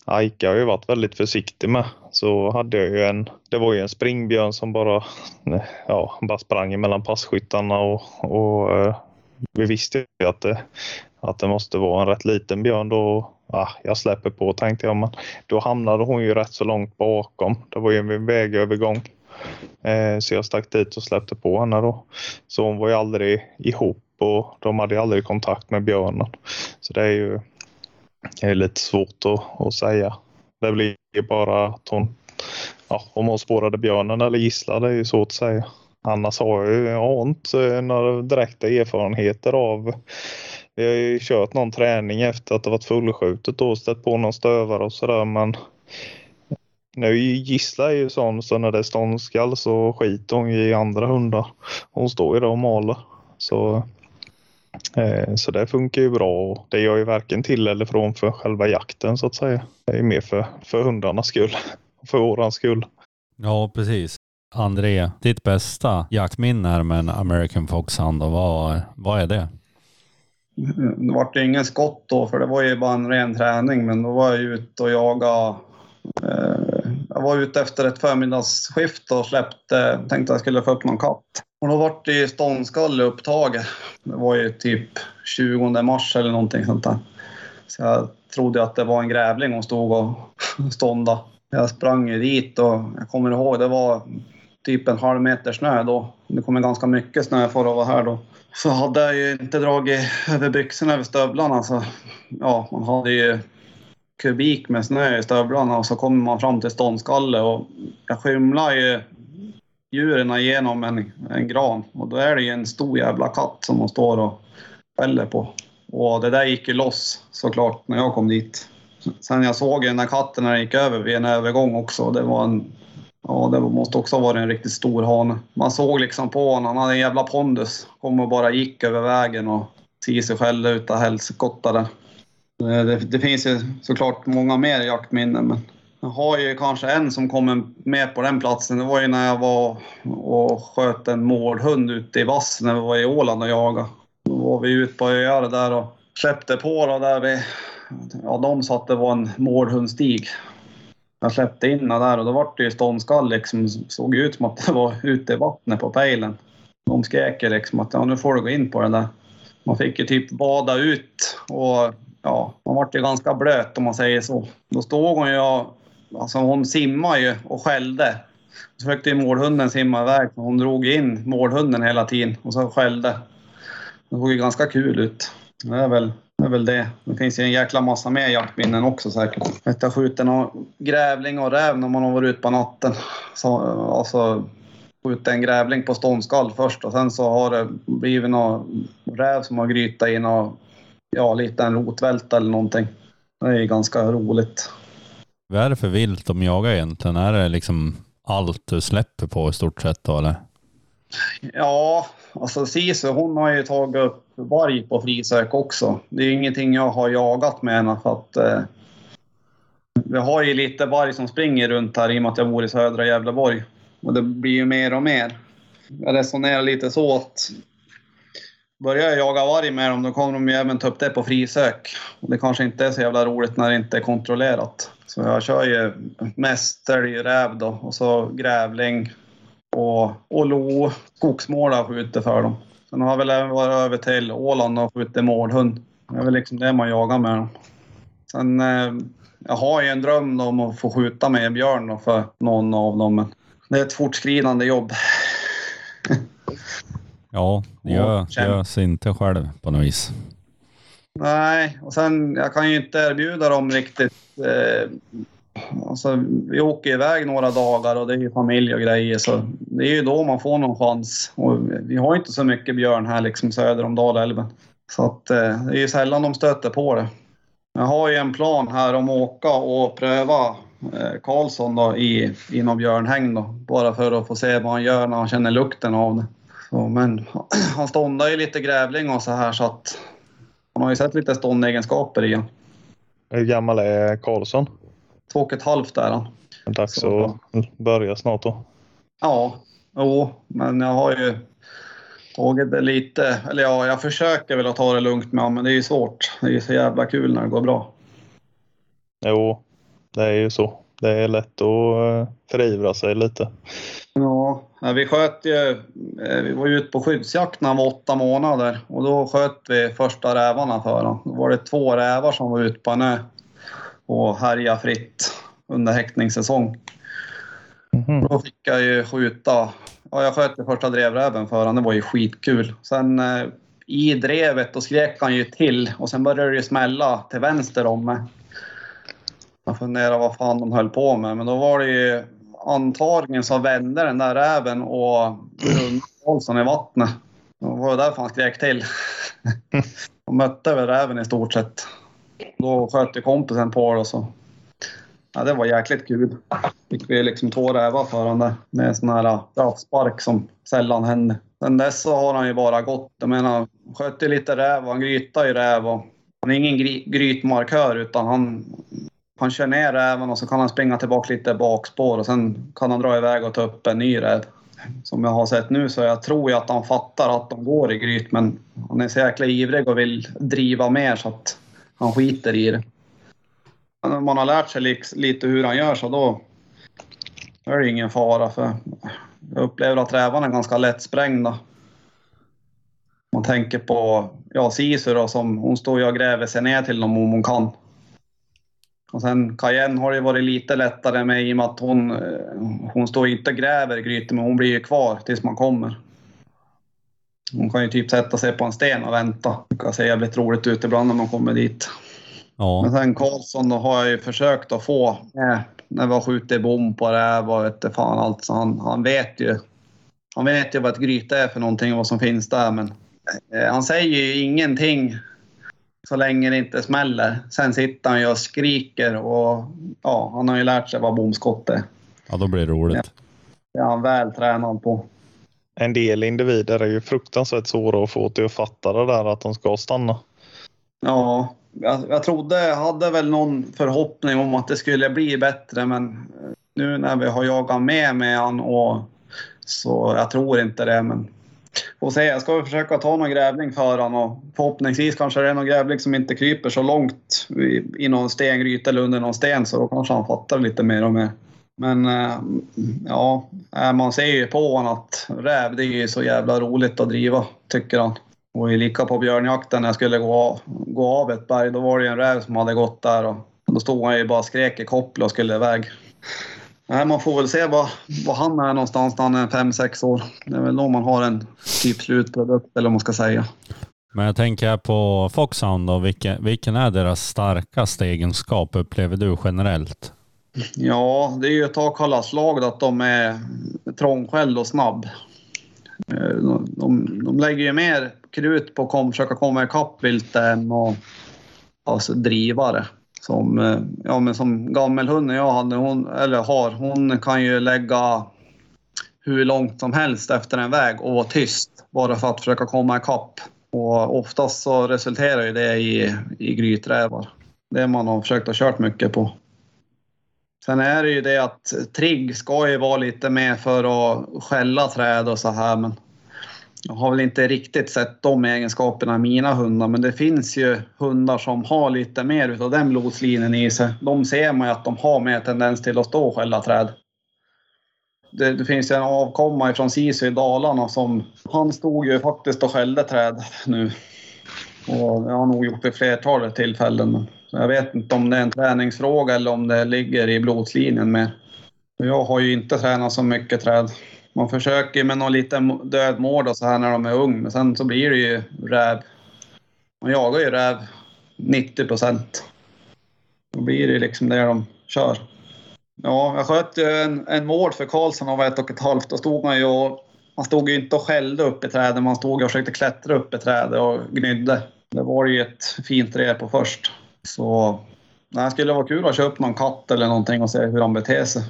Aika har ju varit väldigt försiktig med. Så hade jag ju en, det var ju en springbjörn som bara, <laughs> ja, bara sprang mellan passkyttarna och, och eh, vi visste ju att det, att det måste vara en rätt liten björn då. Ah, jag släpper på tänkte jag, men då hamnade hon ju rätt så långt bakom. Det var ju en vägövergång. Eh, så jag stack dit och släppte på henne då. Så hon var ju aldrig ihop och de hade ju aldrig kontakt med björnen. Så det är ju det är lite svårt att, att säga. Det blir ju bara att hon, ja, om hon spårade björnen eller gisslan, det är ju svårt att säga. Annars har jag ju jag har inte eh, några direkta erfarenheter av vi har ju kört någon träning efter att det varit fullskjutet och stött på någon stövare och sådär men nu Gissla är ju sån så när det är ståndskall så skiter hon ju i andra hundar. Hon står ju där och maler. Så, eh, så det funkar ju bra och det gör ju varken till eller från för själva jakten så att säga. Det är ju mer för, för hundarnas skull. <laughs> För våran skull. Ja, precis. André, ditt bästa jaktminne här med en American Foxhound, och vad, vad är det? Det vart ju ingen skott då, för det var ju bara en ren träning. Men då var jag ute och jagade. Eh, jag var ute efter ett förmiddagsskift och släppte, tänkte jag skulle få upp någon katt. Och då vart det ståndskalle upptaget. Det var ju typ 20 mars eller någonting sånt där. Så jag trodde att det var en grävling hon stod och <laughs> ståndade. Jag sprang ju dit och jag kommer ihåg, det var typ en halv meter snö då. Det kommer ganska mycket snö för att vara här då. Så hade jag ju inte dragit över byxorna över stövlarna så ja, man hade ju kubik med snö i stövlarna och så kommer man fram till ståndskalle och jag skymlar ju djuren igenom en, en gran och då är det ju en stor jävla katt som de står och skäller på. Och det där gick ju loss såklart när jag kom dit. Sen jag såg ju den där katten när den gick över vid en övergång också. Det var en Ja, det måste också ha varit en riktigt stor hane. Man såg liksom på honom, han hade en jävla pondus. Kom och bara gick över vägen och sig själv utav helskotta där. Eh, det, det finns ju såklart många mer jaktminnen, men jag har ju kanske en som kommer med på den platsen. Det var ju när jag var och sköt en mårdhund ute i vass när vi var i Åland och jagade. Då var vi ute på öar där och släppte på då där vi... Ja, de sa att det var en mårdhundstig. Jag släppte in den där och då var det ju ståndskall liksom. Såg ut som att det var ute i vattnet på pejlen. De skrek liksom att ja, nu får du gå in på den där. Man fick ju typ bada ut och ja, man vart ju ganska blöt om man säger så. Då stod hon ju och, alltså hon simmade ju och skällde. Så försökte ju målhunden simma iväg. men Hon drog in målhunden hela tiden och så skällde. Det såg ju ganska kul ut. Det är väl, det är väl det. Det finns ju en jäkla massa mer jaktminnen också säkert. Att jag skjuter någon grävling och räv när man har varit ute på natten. Så, alltså skjutit en grävling på ståndskall först och sen så har det blivit någon räv som har grytat i någon, ja, liten rotvälta eller någonting. Det är ganska roligt. Vad är det för vilt de jagar egentligen? Är det liksom allt du släpper på i stort sett då eller? Ja, alltså Sisu hon har ju tagit upp varg på frisök också. Det är ingenting jag har jagat med henne för att eh, vi har ju lite varg som springer runt här i och med att jag bor i södra Gävleborg. Och det blir ju mer och mer. Jag resonerar lite så att börjar jag jaga varg med dem, då kommer de ju även ta upp det på frisök. Och det kanske inte är så jävla roligt när det inte är kontrollerat. Så jag kör ju mest räv då och så grävling och, och lo. Skogsmåla skjuter för dem. Sen har jag väl även varit över till Åland och skjutit mårdhund. Det är väl liksom det man jagar med dem. Sen, eh, jag har ju en dröm om att få skjuta med björn då för någon av dem. Men det är ett fortskridande jobb. <laughs> Ja, det gör, görs inte själv på något vis. Nej, och sen jag kan ju inte erbjuda dem riktigt. Eh, alltså, vi åker iväg några dagar och det är ju familj och grejer så det är ju då man får någon chans. Och vi har inte så mycket björn här liksom söder om Dalälven. Så att eh, det är ju sällan de stöter på det. Jag har ju en plan här om att åka och pröva eh, Karlsson då i, i någon björnhägn då. Bara för att få se vad han gör när han känner lukten av det. Så, men <clears throat> han ståndar ju lite grävling och så här så att man har ju sett lite ståndegenskaper i honom. Hur gammal är Karlsson? Två och ett halvt är han. Dags Så. att börja snart då. Ja, jo, men jag har ju tagit det lite, eller ja, jag försöker väl att ta det lugnt med honom, men det är ju svårt. Det är ju så jävla kul när det går bra. Jo, det är ju så. Det är lätt att eh, förivra sig lite. Ja, vi sköt ju, eh, vi var ju ute på skyddsjakt när han var åtta månader och då sköt vi första rävarna för honom. Då var det två rävar som var ute på en ö och härjade fritt under häckningssäsong. Mhm. Då fick jag ju skjuta. Ja, jag sköt första drevräven för honom. Det var ju skitkul. Sen eh, i drevet då skrek han ju till och sen började det ju smälla till vänster om mig. Jag funderade vad fan de höll på med, men då var det ju antagligen så vände den där räven och Karlsson i vattnet. Det var därför han skrek till. <laughs> De mötte väl räven i stort sett. Då sköt ju kompisen på det och så. Ja, det var jäkligt kul. Fick vi liksom två rävar för honom med sån här straffspark som sällan händer. Sen dess så har han ju bara gått. Jag menar, sköt ju lite räv och han grytar ju räv och han är ingen gry- grytmarkör utan han, han kör ner räven och så kan han springa tillbaka lite bakspår och sen kan han dra iväg och ta upp en ny räv. Som jag har sett nu så jag tror ju att han fattar att de går i gryt men han är så jäkla ivrig och vill driva mer så att han skiter i det. Men man har lärt sig lite hur han gör så då är det ingen fara för jag upplever att rävarna är ganska lättsprängda. Man tänker på ja, Sisu då, som hon står ju och gräver sig ner till dem om hon kan. Och sen Cayenne har det varit lite lättare med i och med att hon, eh, hon står inte och gräver i grytan men hon blir ju kvar tills man kommer. Hon kan ju typ sätta sig på en sten och vänta. Det kan se jävligt roligt ut ibland när man kommer dit. Ja, Men sen Karlsson då har jag ju försökt att få med när vi har skjutit bom på räv och vet inte fan allt. Så han, han vet ju. Han vet ju vad ett gryta är för någonting och vad som finns där men eh, han säger ju ingenting så länge det inte smäller. Sen sitter han ju och skriker och ja, han har ju lärt sig vad bomskott är. ja då blir det roligt. Det är han väl tränad på. En del individer är ju fruktansvärt svåra att få till att fatta det där att de ska stanna. Ja, jag, jag trodde, jag hade väl någon förhoppning om att det skulle bli bättre men nu när vi har jagat med med han och så jag tror inte det men får se. Jag ska försöka ta någon grävling för honom. och förhoppningsvis kanske det är någon grävling som inte kryper så långt i, någon stengryta eller under någon sten så då kanske han fattar lite mer och mer. Men eh, ja, eh, man ser ju på honom att räv det är ju så jävla roligt att driva tycker han. Och i lika på björnjakten när jag skulle gå av, gå av ett berg, då var det ju en räv som hade gått där och då stod han ju bara och skrek i koppel och skulle iväg. Nej, man får väl se var, var han är någonstans när han är fem sex år. Det är väl då man har en typ slutprodukt eller vad man ska säga. Men jag tänker på Foxhound då, vilken, vilken är deras starkaste egenskap upplever du generellt? Ja, det är ju ett takhallarslag att de är trångskälld och snabb. Eh, De, de, de lägger ju mer krut på att kom, försöka komma ikapp vilt än att alltså, driva det. Som, eh, ja, men som gammelhunden jag hade, hon, eller har, hon kan ju lägga hur långt som helst efter en väg och vara tyst bara för att försöka komma ikapp. Och oftast så resulterar ju det i, i gryträvar. Det man har försökt ha kört mycket på. Sen är det ju det att trigg ska ju vara lite mer för att skälla träd och så här men jag har väl inte riktigt sett de egenskaperna i mina hundar men det finns ju hundar som har lite mer utav den blodslinjen i sig. De ser man ju att de har mer tendens till att stå och skälla träd. Det, det finns ju en avkomma från Sisu i Dalarna som han stod ju faktiskt och skällde träd nu. Och det har han nog gjort vid flertalet tillfällen. Jag vet inte om det är en träningsfråga eller om det ligger i blodslinjen mer. Jag har ju inte tränat så mycket träd. Man försöker med någon liten dödmård och så här när de är ung, men sen så blir det ju räv. Man jagar ju räv 90 procent. Då blir det liksom det de kör. Ja, jag sköt ju en, en mård för Karlsson av ett och ett halvt. Då stod man ju och, man stod ju inte och skällde upp i trädet, man stod och försökte klättra upp i trädet och gnydde. Det var ju ett fint rep på först. Så det skulle vara kul att köpa någon katt eller någonting och se hur de beter sig.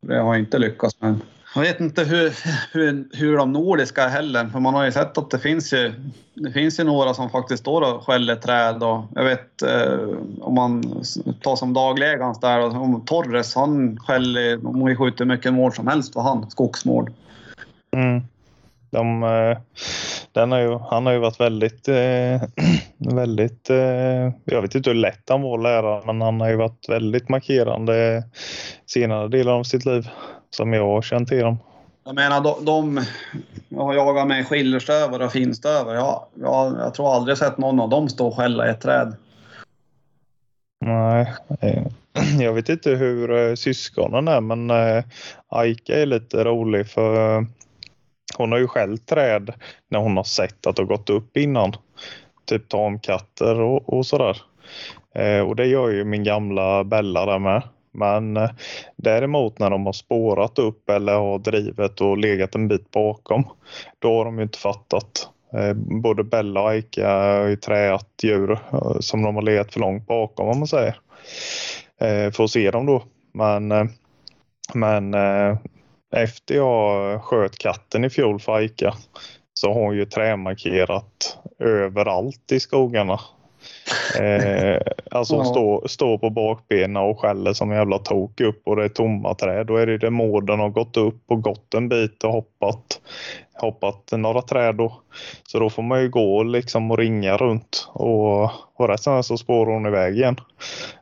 Det har jag inte lyckats med. Jag vet inte hur, hur, hur de nordiska heller, för man har ju sett att det finns ju, det finns ju några som faktiskt står och skäller träd. Och jag vet eh, om man tar som daglegans där, och om Torres, han skäller, de har ju skjutit mycket mål som helst för han, skogsmål. Mm. De, eh, den har ju, han har ju varit väldigt, eh, <clears throat> väldigt, eh, jag vet inte hur lätt han var att lära, men han har ju varit väldigt markerande senare delen av sitt liv som jag har känt till dem. Jag menar, de, de jag har jagat med skillerstövare och finstövare. Jag, jag, jag tror aldrig sett någon av dem stå och skälla i ett träd. Nej, eh, <clears throat> jag vet inte hur eh, syskonen är, men eh, Aika är lite rolig för hon har ju skällt träd när hon har sett att det har gått upp innan. Typ tamkatter och, och sådär. Och det gör ju min gamla Bella där med. Men eh, däremot när de har spårat upp eller har drivet och legat en bit bakom, då har de ju inte fattat. Eh, både Bella och Aika är ju träat djur eh, som de har legat för långt bakom om man säger. För att se dem då. Men, men efter jag sköt katten i fjol för Aika så har hon ju trämarkerat överallt i skogarna. <laughs> Eh, alltså hon Ja. står, står på bakbenen och skäller som en jävla tok upp och det är tomma träd. Då är det det mården har gått upp och gått en bit och hoppat, hoppat några träd då. Så då får man ju gå liksom och ringa runt och, och rätt sen så spårar hon iväg igen.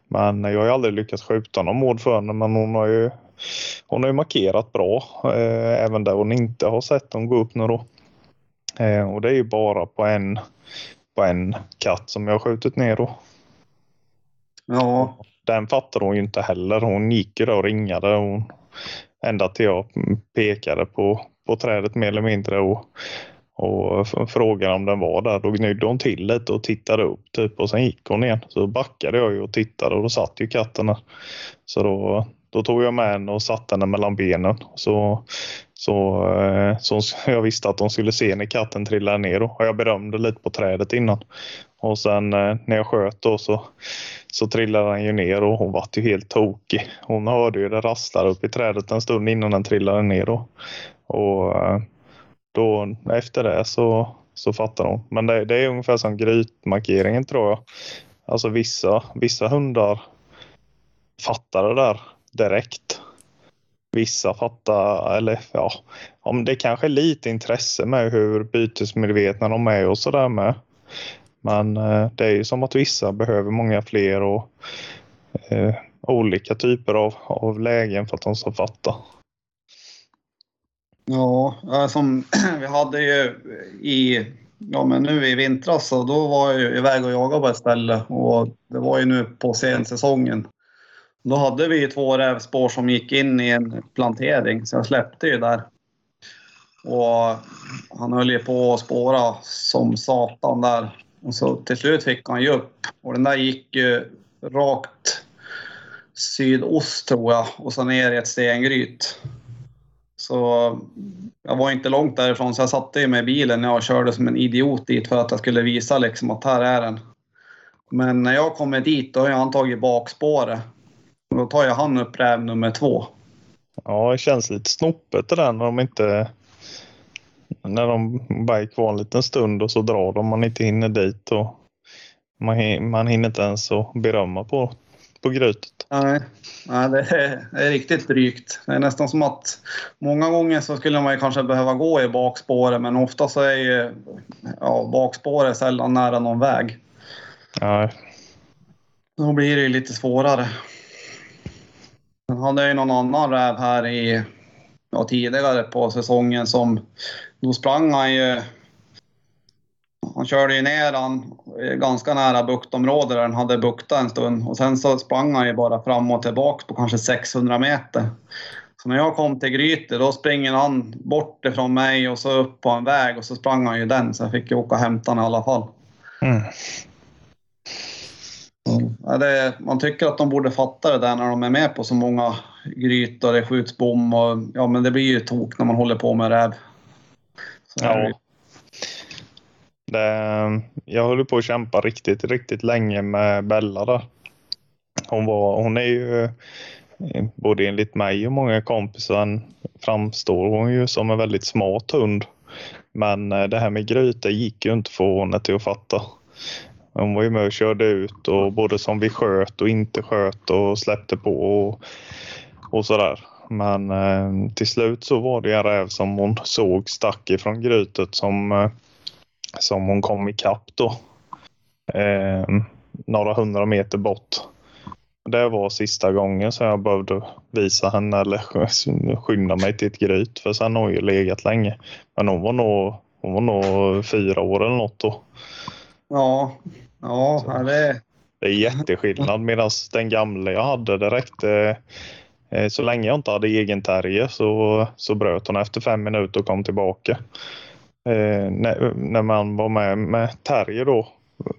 Men jag har ju aldrig lyckats skjuta någon mård för henne men hon har ju hon har ju markerat bra eh, även där hon inte har sett dem gå upp nu då. Eh, och det är ju bara på en, på en katt som jag har skjutit ner då. Ja, Den fattade hon ju inte heller. Hon gick ju och ringade hon, ända till jag pekade på, på trädet mer eller mindre och, och frågade om den var där. Då gnydde hon till lite och tittade upp typ och sen gick hon igen. Så backade jag ju och tittade och då satt ju katten där. Så då, då tog jag med henne och satte henne mellan benen. Så, så, eh, så <laughs> jag visste att de skulle se när katten trillade ner. Då. Och jag berömde lite på trädet innan. Och sen eh, när jag sköt då så, så trillade den ju ner och hon var ju helt tokig. Hon hörde ju det rasslar upp i trädet en stund innan den trillade ner. Då. Och eh, då, efter det så, så fattar hon. Men det, det är ungefär som grytmarkeringen tror jag. Alltså vissa, vissa hundar fattar det där direkt. Vissa fattar, eller ja, om det kanske är lite intresse med hur bytesmedvetna de är och sådär med. Men eh, det är ju som att vissa behöver många fler och eh, olika typer av, av lägen för att de ska fatta. Ja, som <clears throat> vi hade ju i, ja men nu i vintras så då var jag iväg och jagade på ett ställe och det var ju nu på sensäsongen. Då hade vi två rävspår som gick in i en plantering så jag släppte ju där. Och han höll ju på att spåra som satan där. Och så till slut fick han ju upp. Och den där gick ju rakt sydost tror jag och så ner i ett stengryt. Så jag var inte långt därifrån så jag satte mig i bilen när jag körde som en idiot dit för att jag skulle visa liksom att här är den. Men när jag kommer dit då har han tagit bakspåret. Då tar jag han upp räv nummer två. Ja, det känns lite snopet det där när de inte... När de bara är kvar en liten stund och så drar de. Man inte hinner dit och man, man hinner inte ens att berömma på, på grytet. Nej, nej det, är, det är riktigt drygt. Det är nästan som att många gånger så skulle man kanske behöva gå i bakspåret men ofta så är ju ja, bakspåret sällan nära någon väg. Ja, Då blir det ju lite svårare. Sen hade jag ju någon annan räv här i, ja, tidigare på säsongen som då sprang han ju. Han körde ju ner han ganska nära buktområdet där den hade buktat en stund och sen så sprang han ju bara fram och tillbaka på kanske 600 meter. Så när jag kom till Gryte då springer han bort ifrån mig och så upp på en väg och så sprang han ju den så jag fick ju åka och hämta honom i alla fall. mm. Ja, det, man tycker att de borde fatta det där när de är med på så många gryt och det skjuts bom och ja men det blir ju tok när man håller på med räv. Så det. Ja. Det, jag höll på att kämpa riktigt, riktigt länge med Bella där. Hon, var, hon är ju, eh, både enligt mig och många kompisar, framstår hon ju som en väldigt smart hund. Men eh, det här med grytor gick ju inte för henne till att fatta. Hon var ju med och körde ut och både som vi sköt och inte sköt och släppte på och, och sådär. Men eh, till slut så var det en räv som hon såg stack ifrån grytet som, eh, som hon kom ikapp då. Eh, några hundra meter bort. Det var sista gången som jag behövde visa henne eller sk- <laughs> skynda mig till ett gryt för sen har hon ju legat länge. Men hon var nog, hon var nog fyra år eller något då. Ja, ja det, Det är jätteskillnad medan den gamla jag hade det räckte eh, så länge jag inte hade egen terrier så, så bröt hon efter fem minuter och kom tillbaka. Eh, när, när man var med med terrier då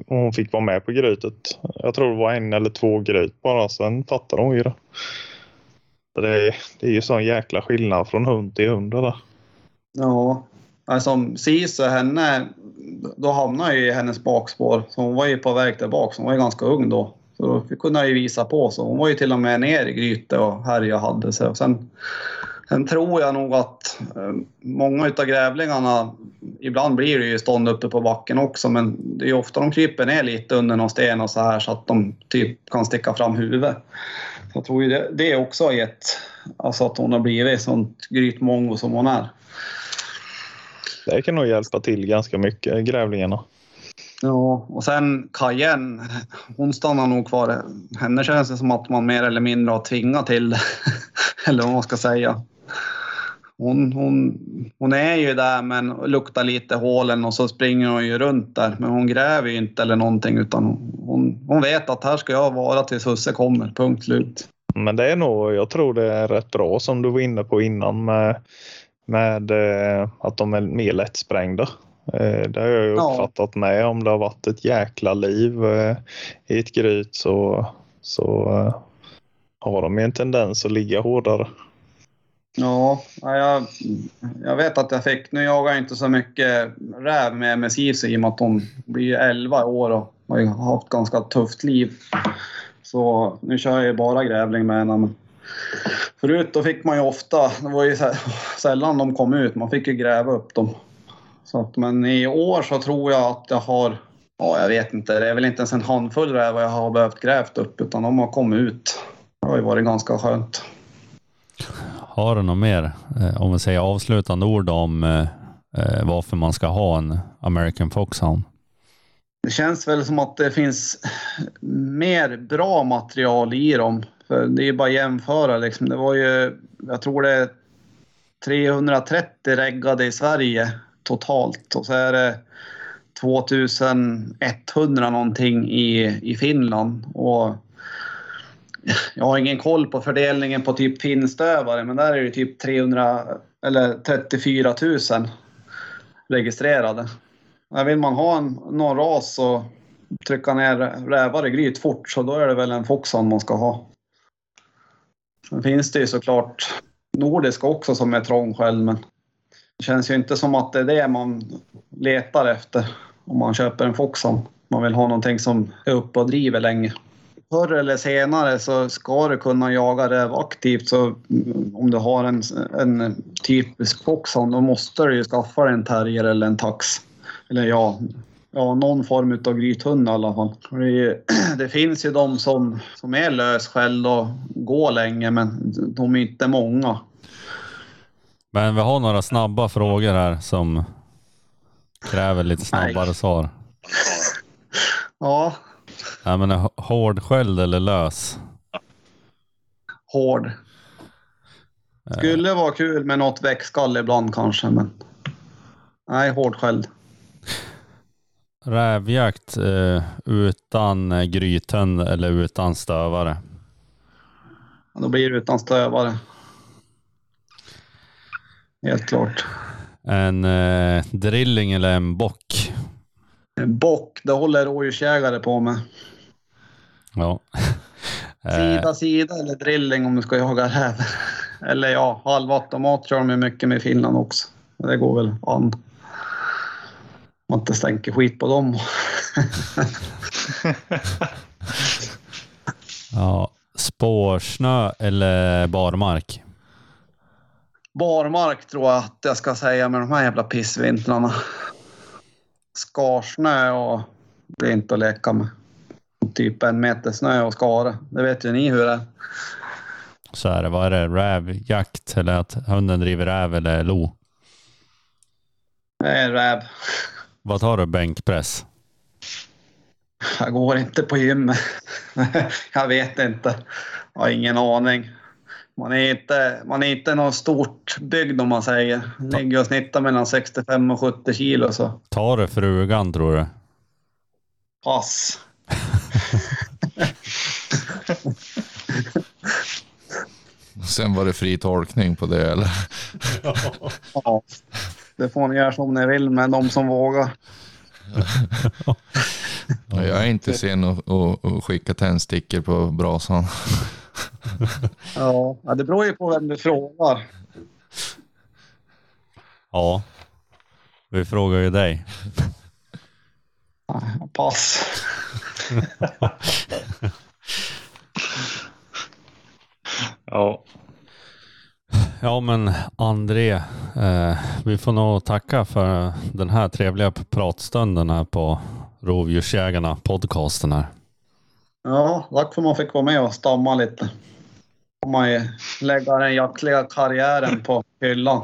och hon fick vara med på grytet. Jag tror det var en eller två gryt bara, sen fattade hon ju det. Det, är, det är ju sån jäkla skillnad från hund till hund där. ja. Som Sisu, henne, då hamnade jag i hennes bakspår. Så hon var ju på väg tillbaka, hon var ju ganska ung då. Så då kunde jag ju visa på. Så hon var ju till och med ner i Gryte och här jag hade sig. Och sen, sen tror jag nog att eh, många utav grävlingarna, ibland blir det ju stånd uppe på backen också, men det är ju ofta de kryper ner lite under någon sten och så här så att de typ kan sticka fram huvudet. Jag tror ju det, det också har gett, alltså att hon har blivit sånt grytmongo som hon är. Det kan nog hjälpa till ganska mycket, grävlingarna. Ja, och sen Cayenne, hon stannar nog kvar. Henne känns det som att man mer eller mindre har tvingat till det. <laughs> eller vad man ska säga. Hon, hon, hon är ju där men luktar lite hålen och så springer hon ju runt där. Men hon gräver ju inte eller någonting utan hon, hon vet att här ska jag vara tills husse kommer, punkt slut. Men det är nog, jag tror det är rätt bra som du var inne på innan med, med eh, att de är mer lättsprängda. Eh, det har jag ju Ja. uppfattat med. Om det har varit ett jäkla liv eh, i ett gryt så, så eh, har de ju en tendens att ligga hårdare. Ja, ja, jag, jag vet att jag fick, nu jagar jag inte så mycket räv med, Sisu i och med att hon blir 11 i år och har haft ganska tufft liv. Så nu kör jag ju bara grävling med henne. Förut då fick man ju ofta, det var ju sällan de kom ut, man fick ju gräva upp dem. Så att, men i år så tror jag att jag har, ja jag vet inte, det är väl inte ens en handfull rävar jag har behövt grävt upp utan de har kommit ut. Det har ju varit ganska skönt. Har du något mer, eh, om vi säger avslutande ord om eh, eh, varför man ska ha en American Foxhound? Det känns väl som att det finns mer bra material i dem. För det är ju bara att jämföra liksom. Det var ju, jag tror det är 330 reggade i Sverige totalt och så är det 2100 någonting i, i Finland. Och Jag har ingen koll på fördelningen på typ finstövare, men där är det typ 300 eller 34 000 registrerade. Vill man ha en, någon ras och trycka ner rävar i gryt fort så då är det väl en foxhound man ska ha. Sen finns det ju såklart nordiska också som är trångskäll men det känns ju inte som att det är det man letar efter om man köper en foxhound. Man vill ha någonting som är uppe och driver länge. Förr eller senare så ska du kunna jaga räv aktivt så om du har en, en typisk foxhound då måste du ju skaffa dig en terrier eller en tax. Eller ja, ja någon form av grythund i alla fall. Det, <clears throat> det, finns ju de som, som är lösskäll och går länge men de är inte många. Men vi har några snabba frågor här som kräver lite snabbare Nej. svar. Ja, Ja, men är hårdskälld eller lös? hård. Skulle vara kul med något växtskall ibland kanske men nej, hårdskälld. Rävjakt eh, utan eh, grythund eller utan stövare? Då blir det utan stövare. Helt klart. En eh, drilling eller en bock? En bock, det håller rådjursjägare på med. Ja. <laughs> Eh, Sida, sida eller drilling om du ska jaga räv. <laughs> Eller ja, halvautomat kör de mycket med i Finland också. Det går väl an. Man inte stänker skit på dem. <laughs> ja. Spårsnö eller barmark? Barmark tror jag att jag ska säga med de här jävla pissvintrarna. Skarsnö och det är inte att leka med. Typ en meter snö och skare. Det vet ju ni hur det är. Så är det. Vad är det? Rävjakt eller att hunden driver räv eller lo? Det är räv. Vad tar du? Bänkpress? Jag går inte på gymmet. <laughs> jag vet inte. Jag har ingen aning. Man är inte, man är inte någon stort byggd om man säger. Ligger och snittar mellan 65 och 70 kilo så Tar du frugan tror du? pass. <laughs> Sen var det fri tolkning på det eller? <laughs> Ja. Det får ni göra som ni vill med de som vågar. Ja, jag är inte sen att, skicka tändstickor på brasan. Ja, ja, det beror ju på vem du frågar. Ja. Vi frågar ju dig. Pass. Ja. Ja men André, eh, vi får nog tacka för den här trevliga pratstunden här på Rovdjursjägarna podcasten här. Ja, tack för att man fick vara med och stamma lite. Man ju lägga den jaktliga karriären på hyllan.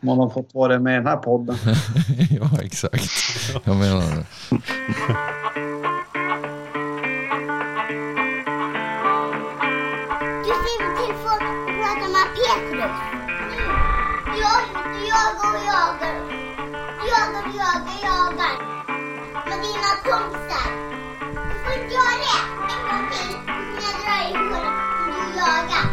Man har fått vara med i den här podden. <laughs> ja, exakt. Jag menar det. <laughs> jagar och jagar. Du jagar och jagar, jagar. Med dina kompisar. Du får inte göra det en gång till när jag drar i håret. Du jagar.